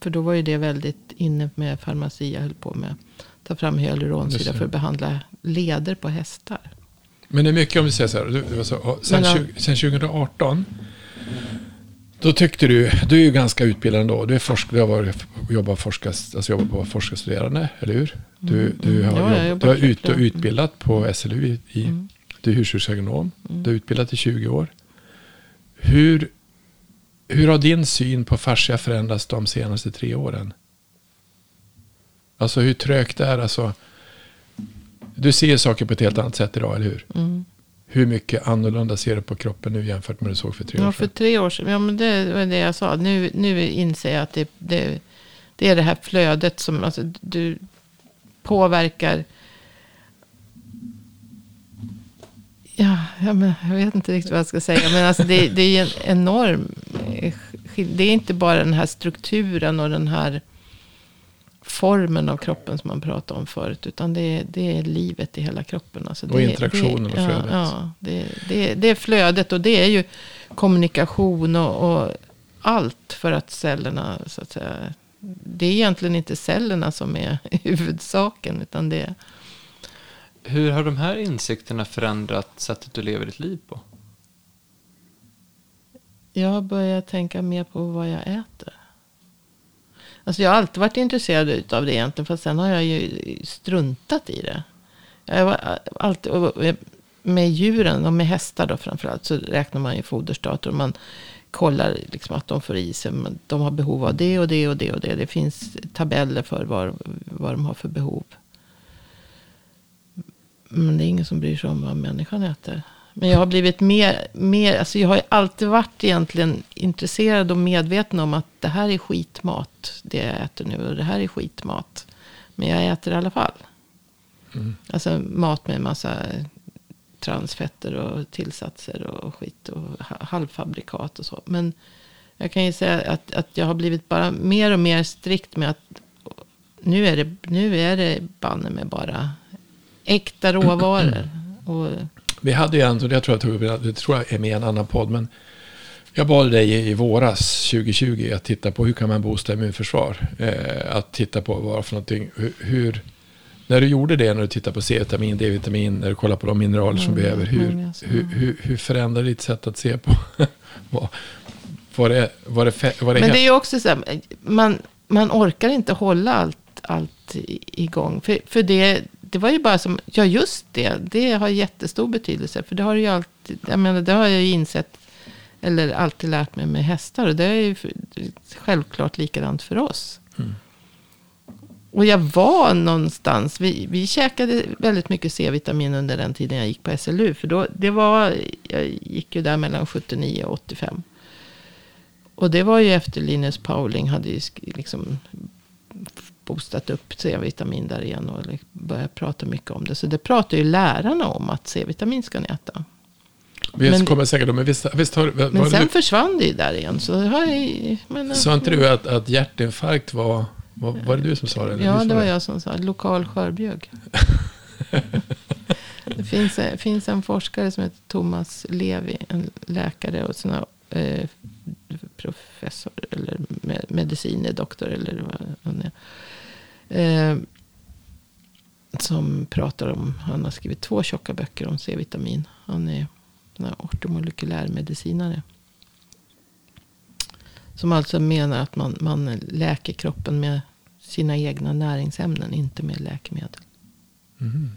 för då var ju det väldigt inne med farmaci. Jag höll på med att ta fram hyaluronsyra för att behandla leder på hästar. Men det är mycket om vi säger så här. Du, så, sen, Men, ja. 20, sen 2018. Då tyckte du, du är ju ganska utbildad ändå. Du är forsk, du har varit, jobbat, forskas, alltså jobbat på forskarstuderande, eller hur? Du, du Mm. har, Ja, jag jobb, du har ut, utbildat på SLU i, i Mm. du är husdjursagronom. Du har utbildat i 20 år. Hur, hur har din syn på fascia förändrats de senaste tre åren? Alltså hur trögt det är. Alltså, du ser saker på ett helt annat sätt idag, eller hur? Mm. Hur mycket annorlunda ser du på kroppen nu jämfört med du såg för tre Ja, år för sedan? tre år sedan. Ja, men det var det jag sa. Nu, nu inser jag att det, det, det är det här flödet som alltså, du påverkar. Ja, ja men jag vet inte riktigt vad jag ska säga. Men alltså, det, det är en enorm Det är inte bara den här strukturen och den här formen av kroppen som man pratade om förut. Utan det är, det är livet i hela kroppen. Alltså Och det, interaktionen det, och flödet. Ja, ja det, det, det är flödet och det är ju kommunikation och, och allt för att cellerna, så att säga. Det är egentligen inte cellerna som är huvudsaken, utan det är... Hur har de här insikterna förändrat sättet du lever ditt liv på? Jag har börjat tänka mer på vad jag äter. Alltså jag har alltid varit intresserad av det egentligen. Fast sen har jag ju struntat i det. Jag var alltid, med djuren och med hästar då framförallt. Så räknar man ju foderstater. Och man kollar liksom att de får i sig. men De har behov av det och det och det och det. Det finns tabeller för vad, vad de har för behov. Men det är ingen som bryr sig om vad människan äter. Men jag har blivit mer, mer alltså jag har ju alltid varit egentligen intresserad och medveten om att det här är skitmat, det jag äter nu. Och det här är skitmat. Men jag äter i alla fall. Alltså mat med massa transfetter och tillsatser och skit och ha- halvfabrikat och så. Men jag kan ju säga att, att jag har blivit bara mer och mer strikt med att nu är det, nu är det banne med bara äkta råvaror. Och, Vi hade ju en, och jag tror jag tog upp, det tror jag är med i en annan podd, men jag bad dig i, våras 2020 att titta på hur kan man boosta immunförsvar. Eh, att titta på vad för någonting, hur, när du gjorde det, när du tittade på C-vitamin, D-vitamin, när du kollar på de mineraler som Mm, behöver, hur, mm, ser. hur, hur, hur förändrar ditt sätt att se på vad, var det, var det, var det, men det är ju också så här, man, man orkar inte hålla allt, allt igång. För, för det, det var ju bara som, ja just det, det har jättestor betydelse. För det har ju alltid, jag menar det har jag ju insett, eller alltid lärt mig med hästar. Och det är ju självklart likadant för oss. Mm. Och jag var någonstans, vi, vi käkade väldigt mycket C-vitamin under den tiden jag gick på SLU. För då, det var, jag gick ju där mellan 79 och 85. Och det var ju efter Linus Pauling hade ju liksom boostat upp C-vitamin där igen. Och börjat prata mycket om det. Så det pratar ju lärarna om att C-vitamin ska ni äta. Vi Men- kommer säkert, men visst, visst har, Men det sen du, försvann det ju där igen. Så jag, men, sa inte du att, att hjärtinfarkt var, var, var det du som sa det? Ja, det var jag som sa. Lokal skörbjugg. det finns, en- finns en forskare som heter Thomas Levi. En läkare och såna, eh, professor. Eller med, medicine doktor. Eller vad han är. Eh, som pratar om. Han har skrivit två tjocka böcker om C-vitamin. Han är en ortomolekylär medicinare. Som alltså menar att man, man läker kroppen med sina egna näringsämnen, inte med läkemedel. Mhm,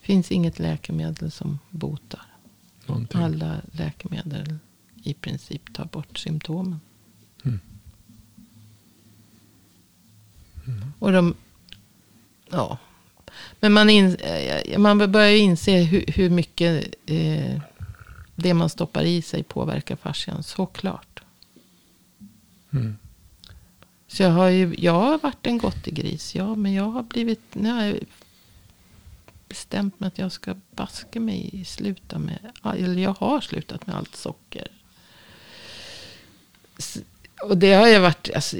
finns inget läkemedel som botar. någonting. Alla läkemedel i princip tar bort symptomen. Mm. Och de, ja. Men man, in, eh, man börjar inse hur, hur mycket eh, det man stoppar i sig påverkar fascian. Såklart. Mm. Så jag har ju jag har varit en gris, ja. Men jag har blivit, nu har jag bestämt mig att jag ska baska mig sluta med, eller jag har slutat med allt socker. Och det har jag varit, alltså,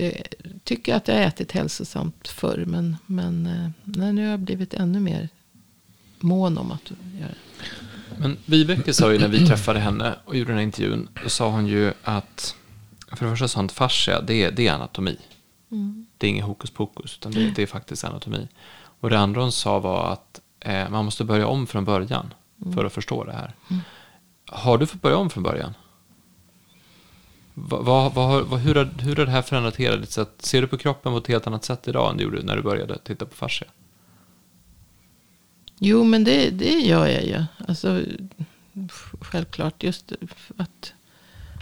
jag, jag tycker att jag har ätit hälsosamt förr. Men, men eh, nej, nu har jag blivit ännu mer mån om att göra det. Men Vibeke sa ju när vi träffade henne och gjorde den här intervjun, då sa hon ju att, för det första sa hon att fascia, det är, det är anatomi. Mm. Det är inget hokus pokus, utan det, det är faktiskt anatomi. Och det andra hon sa var att eh, man måste börja om från början för att förstå det här. Har du fått börja om från början? Vad, vad, vad, hur, har, hur har det här förändrat hela ditt sätt? Ser du på kroppen på ett helt annat sätt idag än du gjorde när du började titta på fascia? Jo, men det, det gör jag ju. Alltså, självklart. Just att,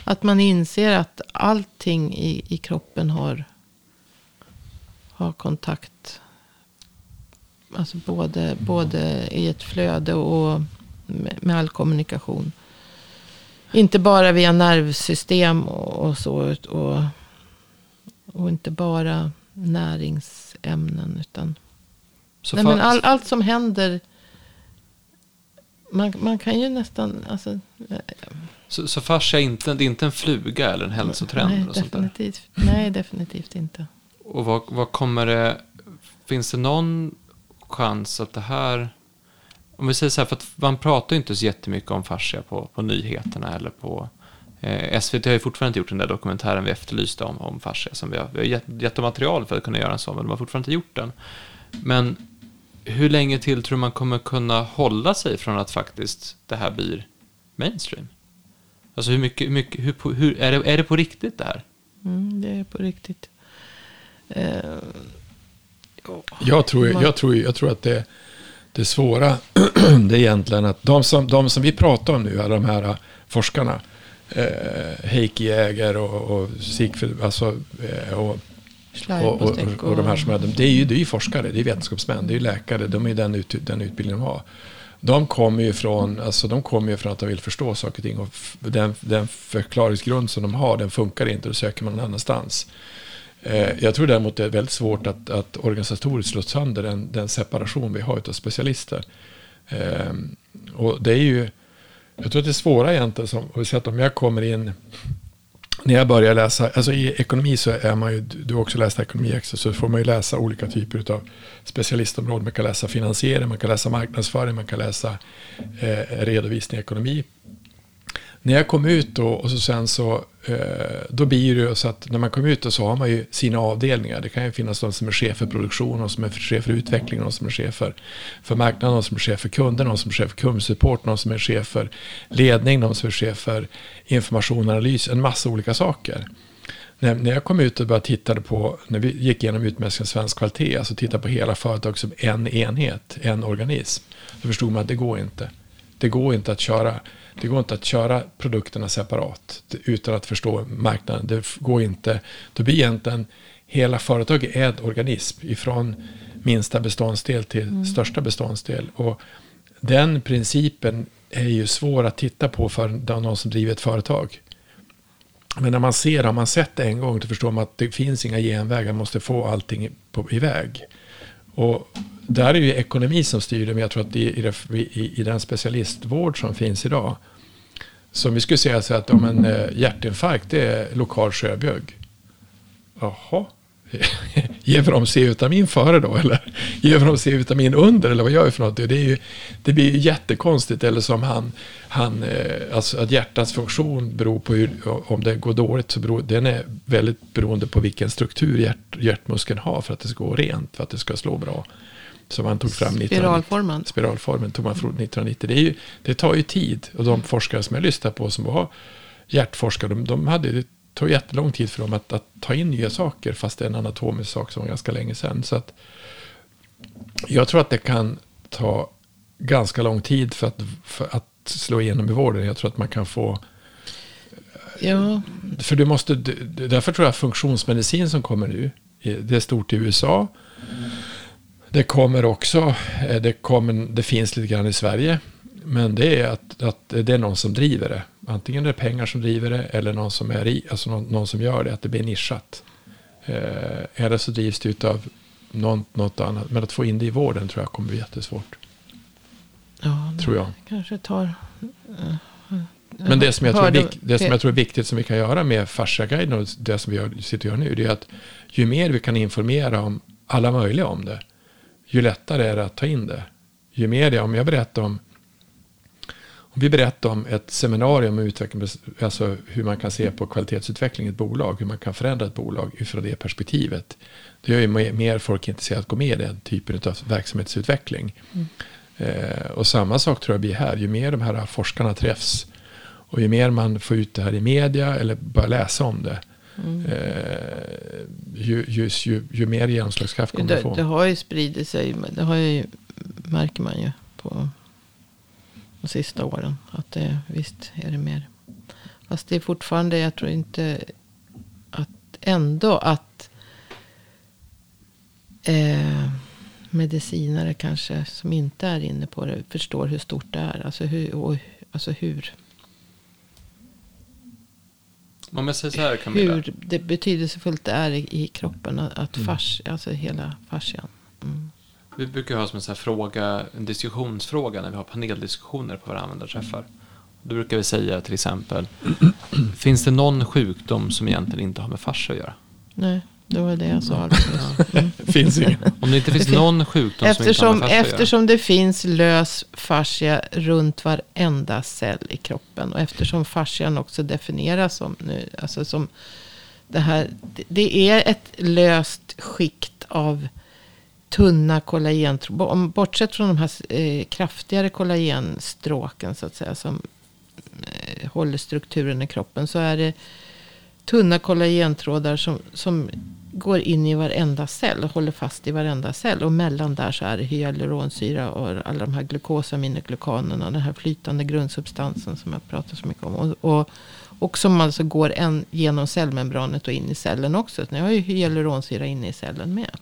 att man inser att allting i, i kroppen har, har kontakt. Alltså både, både i ett flöde och med, med all kommunikation. Inte bara via nervsystem och, och så. Och, och inte bara näringsämnen. Utan Så Nej, men all, allt som händer. Man, man kan ju nästan. Alltså, eh, Så, så fascia är inte, det är inte en fluga eller en hälsotrend? nej, och sånt där. definitivt, nej, definitivt inte. Och vad, vad kommer det... Finns det någon chans att det här... Om vi säger så här, för att man pratar ju inte så jättemycket om fascia på, på nyheterna eller på... Eh, SVT har ju fortfarande inte gjort den där dokumentären vi efterlyste om, om fascia. Som vi, har, vi har gett, gett dem material för att kunna göra en sån, men de har fortfarande inte gjort den. Men hur länge till tror man kommer kunna hålla sig från att faktiskt det här blir mainstream? Alltså hur mycket, hur mycket hur, hur, är, det, är det på riktigt det här? Mm, det är på riktigt. Eh, Jag tror, Man- jag tror, jag tror att det, det svåra det är egentligen att de som, de som vi pratar om nu, alla de här forskarna, eh, Heikki Jäger och, och Sigfrid, alltså, eh, och, och, och, och, de här som är, det är ju, det är forskare, det är vetenskapsmän, det är läkare, de är den, ut, den utbildning de har. De kommer ju från, alltså de kommer ju från att de vill förstå saker och ting och den, den förklaringsgrund som de har, den funkar inte, då söker man någon annanstans. Eh, jag tror däremot det är väldigt svårt att, att organisatoriskt slå sönder den, den separation vi har av specialister. Ehm, och det är ju, jag tror att det är svåra egentligen, som, att om jag kommer in, när jag börjar läsa, alltså i ekonomi så är man ju, du har också läst ekonomi också, så får man ju läsa olika typer av specialistområden. Man kan läsa finansiering, man kan läsa marknadsföring, man kan läsa eh, redovisning i ekonomi när jag kom ut då och så sen så, eh, då blir det ju så att när man kommer ut så har man ju sina avdelningar. Det kan ju finnas de som är chef för produktion, någon som är chef för utveckling, någon som är chef för, för marknaden, någon som är chef för kunder, någon som är chef för kundsupport, någon som är chef för ledning, någon som är chef för information och analys, en massa olika saker. När, när jag kom ut och började titta på, när vi gick igenom utmätning av svensk kvalitet, alltså titta på hela företaget som en enhet, en organism, då förstod man att det går inte. Det går inte att köra, det går inte att köra produkterna separat utan att förstå marknaden. Det går inte, då blir egentligen hela företaget en organism ifrån minsta beståndsdel till största beståndsdel. Och den principen är ju svår att titta på för någon som driver ett företag. Men när man ser, har man sett det en gång, då förstår man att det finns inga genvägar, man måste få allting på, iväg. Och där är ju ekonomi som styr det, men jag tror att i, i, i den specialistvård som finns idag, som vi skulle säga så att om en eh, hjärtinfarkt, det är lokal sjöbjugg. Jaha, ger vi dem C-vitamin före då? Eller ger vi dem C-vitamin under? Eller vad gör vi för något? Det, är ju, det blir ju jättekonstigt. Eller som han, han eh, alltså att hjärtats funktion beror på hur, om det går dåligt så beror den är väldigt beroende på vilken struktur hjärt, hjärtmuskeln har för att det ska gå rent, för att det ska slå bra. Som man tog fram Spiralformen. Spiralformen tog man fram 1990. Det, ju, det tar ju tid. Och de forskare som jag lyssnar på som var hjärtforskare, de, de hade tog jättelång tid för dem att, att, ta in nya saker fast det är en anatomisk sak som var ganska länge sedan. Så att jag tror att det kan ta ganska lång tid för att, för att slå igenom i vården. Jag tror att man kan få... Ja. För du måste, därför tror jag funktionsmedicin som kommer nu, det är stort i USA. Det kommer också, eh, det, kommer, det finns lite grann i Sverige. Men det är att, att det är någon som driver det. Antingen är det pengar som driver det eller någon som, är i, alltså någon, någon som gör det, att det blir nischat. Eh, eller så drivs det av någon, något annat. Men att få in det i vården tror jag kommer bli jättesvårt. Ja, tror jag. kanske tar... Uh, Men det som, jag tror är, det som jag tror är viktigt som vi kan göra med Fasciaguiden och det som vi gör, sitter och gör nu, det är att ju mer vi kan informera om alla möjliga om det, ju lättare är det att ta in det. Ju mer det, om jag berättar om om vi berättar om ett seminarium om utveckling, alltså hur man kan se på kvalitetsutveckling i ett bolag, hur man kan förändra ett bolag utifrån det perspektivet. Det gör ju mer folk intresserade att gå med i den typen av verksamhetsutveckling. Mm. Eh, och samma sak tror jag blir här, ju mer de här forskarna träffs och ju mer man får ut det här i media eller börjar läsa om det, Mm. Ju, ju, ju, ju, mer genomslagskraft kommer det, det få. Det har ju spridit sig, det har ju, märker man ju på de sista åren. Att det, visst är det mer. Fast det är fortfarande, jag tror inte att ändå att eh, medicinare kanske som inte är inne på det förstår hur stort det är. Alltså hur. Och, alltså hur om jag säger så här Camilla. Hur det betydelsefullt det är i, i kroppen. Att mm. fars, alltså hela fascian. Mm. Vi brukar ha som en, sån fråga, en diskussionsfråga när vi har paneldiskussioner på våra användarträffar. Då brukar vi säga till exempel, finns det någon sjukdom som egentligen inte har med fascia att göra? Nej, det var det jag sa. Mm. finns ingen. Om det inte finns någon sjukdom eftersom, som inte. Eftersom det finns lös fascia runt varenda cell i kroppen. Och eftersom fascian också definieras som, nu, alltså som det här. Det är ett löst skikt av tunna kollagen, bortsett från de här eh, kraftigare kollagenstråken så att säga, som eh, håller strukturen i kroppen, så är det tunna kollagentrådar som, som går in i varenda cell och håller fast i varenda cell. Och mellan där så är det hyaluronsyra och alla de här glukosaminoglykanerna, den här flytande grundsubstansen som jag pratar så mycket om. Och, och, och som alltså går en, genom cellmembranet och in i cellen också. Så jag har ju hyaluronsyra inne i cellen med.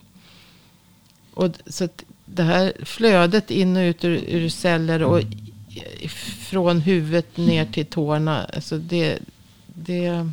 Och så det här flödet in och ut ur, ur celler och från huvudet ner till tårna. Alltså det, det...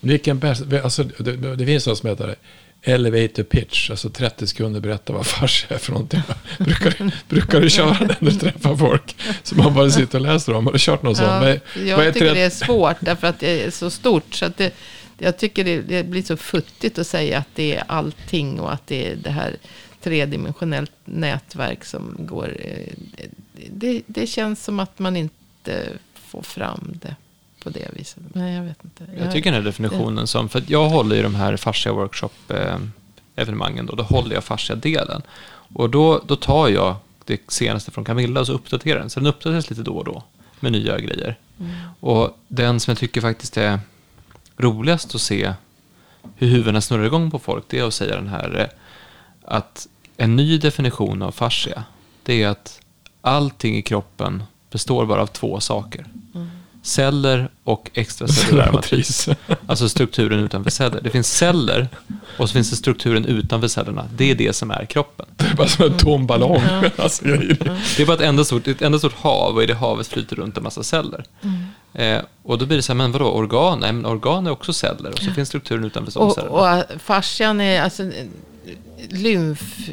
Vilken bäst, alltså det, det finns något som heter elevator pitch, alltså 30 sekunder berätta vad fars är för någonting. brukar, brukar du köra den när du träffar folk? Så man bara sitter och läser om. Har du kört någon sån? Ja, jag vad tycker det är svårt därför att det är så stort. Så att det, jag tycker det, det, blir så futtigt att säga att det är allting och att det är det här tredimensionellt nätverk som går. Eh, det, det känns som att man inte får fram det på det viset. Men jag vet inte. Jag, tycker den här definitionen som, för jag håller i de här fascia workshop evenemangen då, då håller jag fascia-delen. Och då, då tar jag det senaste från Camilla och så uppdaterar den. Så den uppdateras lite då och då med nya grejer. Mm. Och den som jag tycker faktiskt är roligast att se hur huvudena snurrar igång på folk, det är att säga den här eh, att en ny definition av fascia, det är att allting i kroppen består bara av två saker. Mm. Celler och extracellulära matris. Alltså strukturen utanför celler. Det finns celler och så finns det strukturen utanför cellerna. Det är det som är kroppen. Det är bara som en tom ballong. Mm. Alltså, Det är bara ett enda stort, ett enda stort hav och i det havet flyter runt en massa celler. Eh, och då blir det så här, men vadå, organ? Nej, men organ är också celler och så finns strukturen utanför Och, cellerna. och fascian är alltså lymf,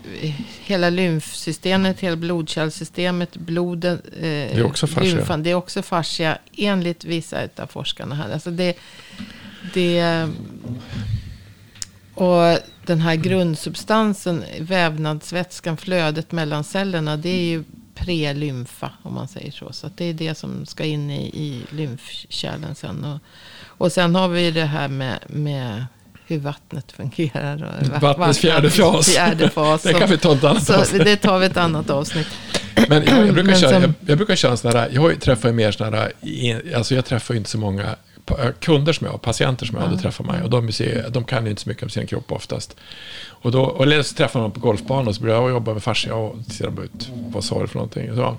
hela lymfsystemet, hela blodkärlsystemet, bloden, eh, det är också fascia. lymfan, det är också fascia enligt vissa av forskarna här. Alltså det, det, och den här grundsubstansen, vävnadsvätskan, flödet mellan cellerna, det är ju prelymfa om man säger så. Så det är det som ska in i, i lymfkärlen sen. Och, och sen har vi det här med, med hur vattnet fungerar. Och va- Vattnets fjärde fas. Fjärde fas. Det kan vi ta ett annat så avsnitt. det tar vi ett annat avsnitt. Men jag, jag, brukar Men köra, som- jag, jag brukar köra en sån här, jag träffar ju mer såna här, alltså jag träffar ju inte så många kunder som jag har, patienter som jag har, då träffar mig. Och de, ser, de kan ju inte så mycket om sin kropp oftast. Och då, och eller så träffar man på golfbanan och så börjar jag jobba med fascia och ser de ut, vad sa du för någonting? Så.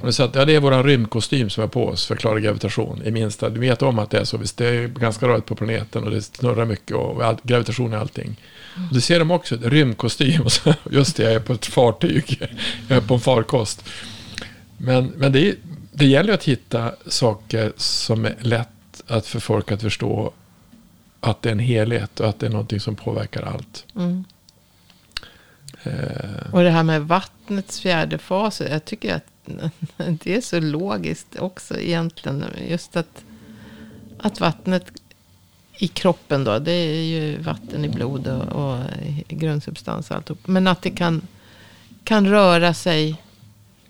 Och så att, ja, det är vår rymdkostym som är på oss för att klara gravitation i minsta. Du vet om att det är så, visst det är ganska rörigt på planeten och det snurrar mycket och all, gravitation är allting. Och det ser de också, rymdkostym. Och så, just det, jag är på ett fartyg, jag är på en farkost. Men, men det, är- det gäller att hitta saker som är lätt att för folk att förstå att det är en helhet och att det är någonting som påverkar allt. Mm. Eh, Och det här med vattnets fjärde fas. Jag tycker att det är så logiskt också egentligen. Just att, att vattnet i kroppen då. Det är ju vatten i blod och, och grundsubstans och alltihop. Men att det kan, kan röra sig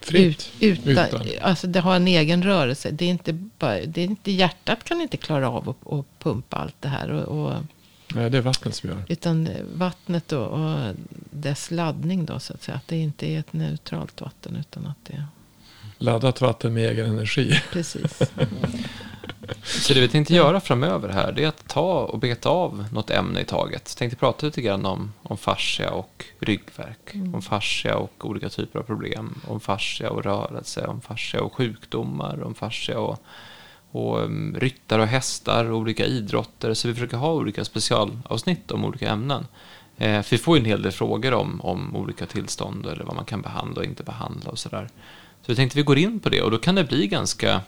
fritt. Ut, utan, Utan. Alltså det har en egen rörelse. Det är inte bara, det är inte, hjärtat kan inte klara av att, pumpa allt det här. Och, och, Nej, det är vattnet som gör. utan vattnet och, och dess laddning då så att säga. Att det inte är ett neutralt vatten utan att det Laddat vatten med egen energi. precis. Så det vi tänkte göra framöver här, det är att ta och beta av något ämne i taget. Tänkte prata lite grann om, om fascia och ryggvärk, om fascia och olika typer av problem, om fascia och rörelse, om fascia och sjukdomar, om fascia och, och um, ryttare och hästar och olika idrotter. Så vi försöker ha olika specialavsnitt om olika ämnen. Eh, för vi får ju en hel del frågor om, om olika tillstånd eller vad man kan behandla och inte behandla och sådär. Så vi tänkte vi går in på det och då kan det bli ganska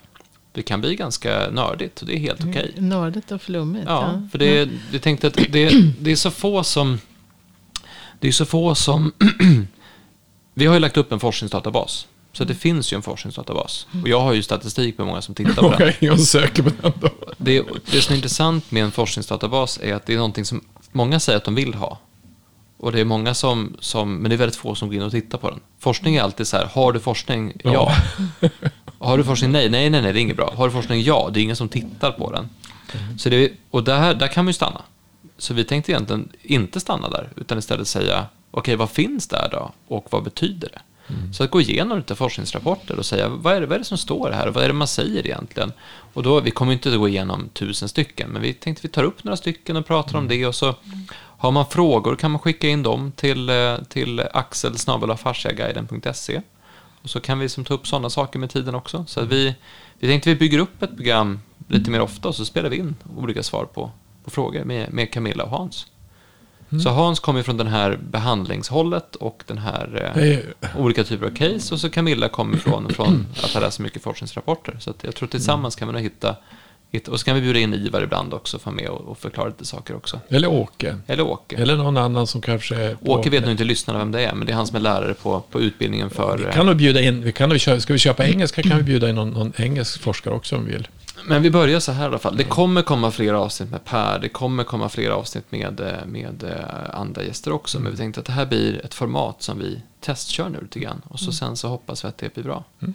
det kan bli ganska nördigt och det är helt okej. Nördigt och flummigt. Ja, för det, jag tänkte att det, det är så få som... Det är så få som... vi har ju lagt upp en forskningsdatabas. Så det finns ju en forskningsdatabas. Och jag har ju statistik på många som tittar på den. Okej, jag söker på den då. Det, det som är intressant med en forskningsdatabas är att det är någonting som många säger att de vill ha. Och det är många som, som men det är väldigt få som går in och tittar på den. Forskning är alltid så här, har du forskning? Ja. Har du forskning? Nej, nej, nej, nej, det är inget bra. Har du forskning? Ja, det är ingen som tittar på den. Så det, och där, där kan man ju stanna. Så vi tänkte egentligen inte stanna där, utan istället säga, okej, vad finns där då? Och vad betyder det? Så att gå igenom lite forskningsrapporter och säga, vad är, det, vad är det som står här? Vad är det man säger egentligen? Och då, vi kommer inte att gå igenom tusen stycken, men vi tänkte vi tar upp några stycken och pratar om det och så har man frågor kan man skicka in dem till, eh, till axel.fasciaguiden.se och så kan vi som ta upp sådana saker med tiden också. Så att vi, vi tänkte vi bygger upp ett program lite mer ofta och så spelar vi in olika svar på, på frågor med, med Camilla och Hans. Så Hans kommer från den här behandlingshållet och den här eh, olika typer av case och så Camilla kommer från, från att ha läst mycket forskningsrapporter. Så jag tror tillsammans kan vi nog hitta, och så kan vi bjuda in Ivar ibland också för med och, förklara lite saker också. eller Åke. Eller Åke. Eller någon annan som kanske är på- Åke vet nog inte lyssnarna vem det är, men det är han som är lärare på, på utbildningen för... Vi eh, kan nog bjuda in, vi kan nog ska vi köpa engelska kan vi bjuda in någon, någon engelsk forskare också om vi vill. Men vi börjar så här i alla fall. Det kommer komma fler avsnitt med Per. Det kommer komma fler avsnitt med, eh, med eh, andra gäster också. Men vi tänkte att det här blir ett format som vi testkör nu lite grann. Och så sen så hoppas vi att det blir bra. Mm.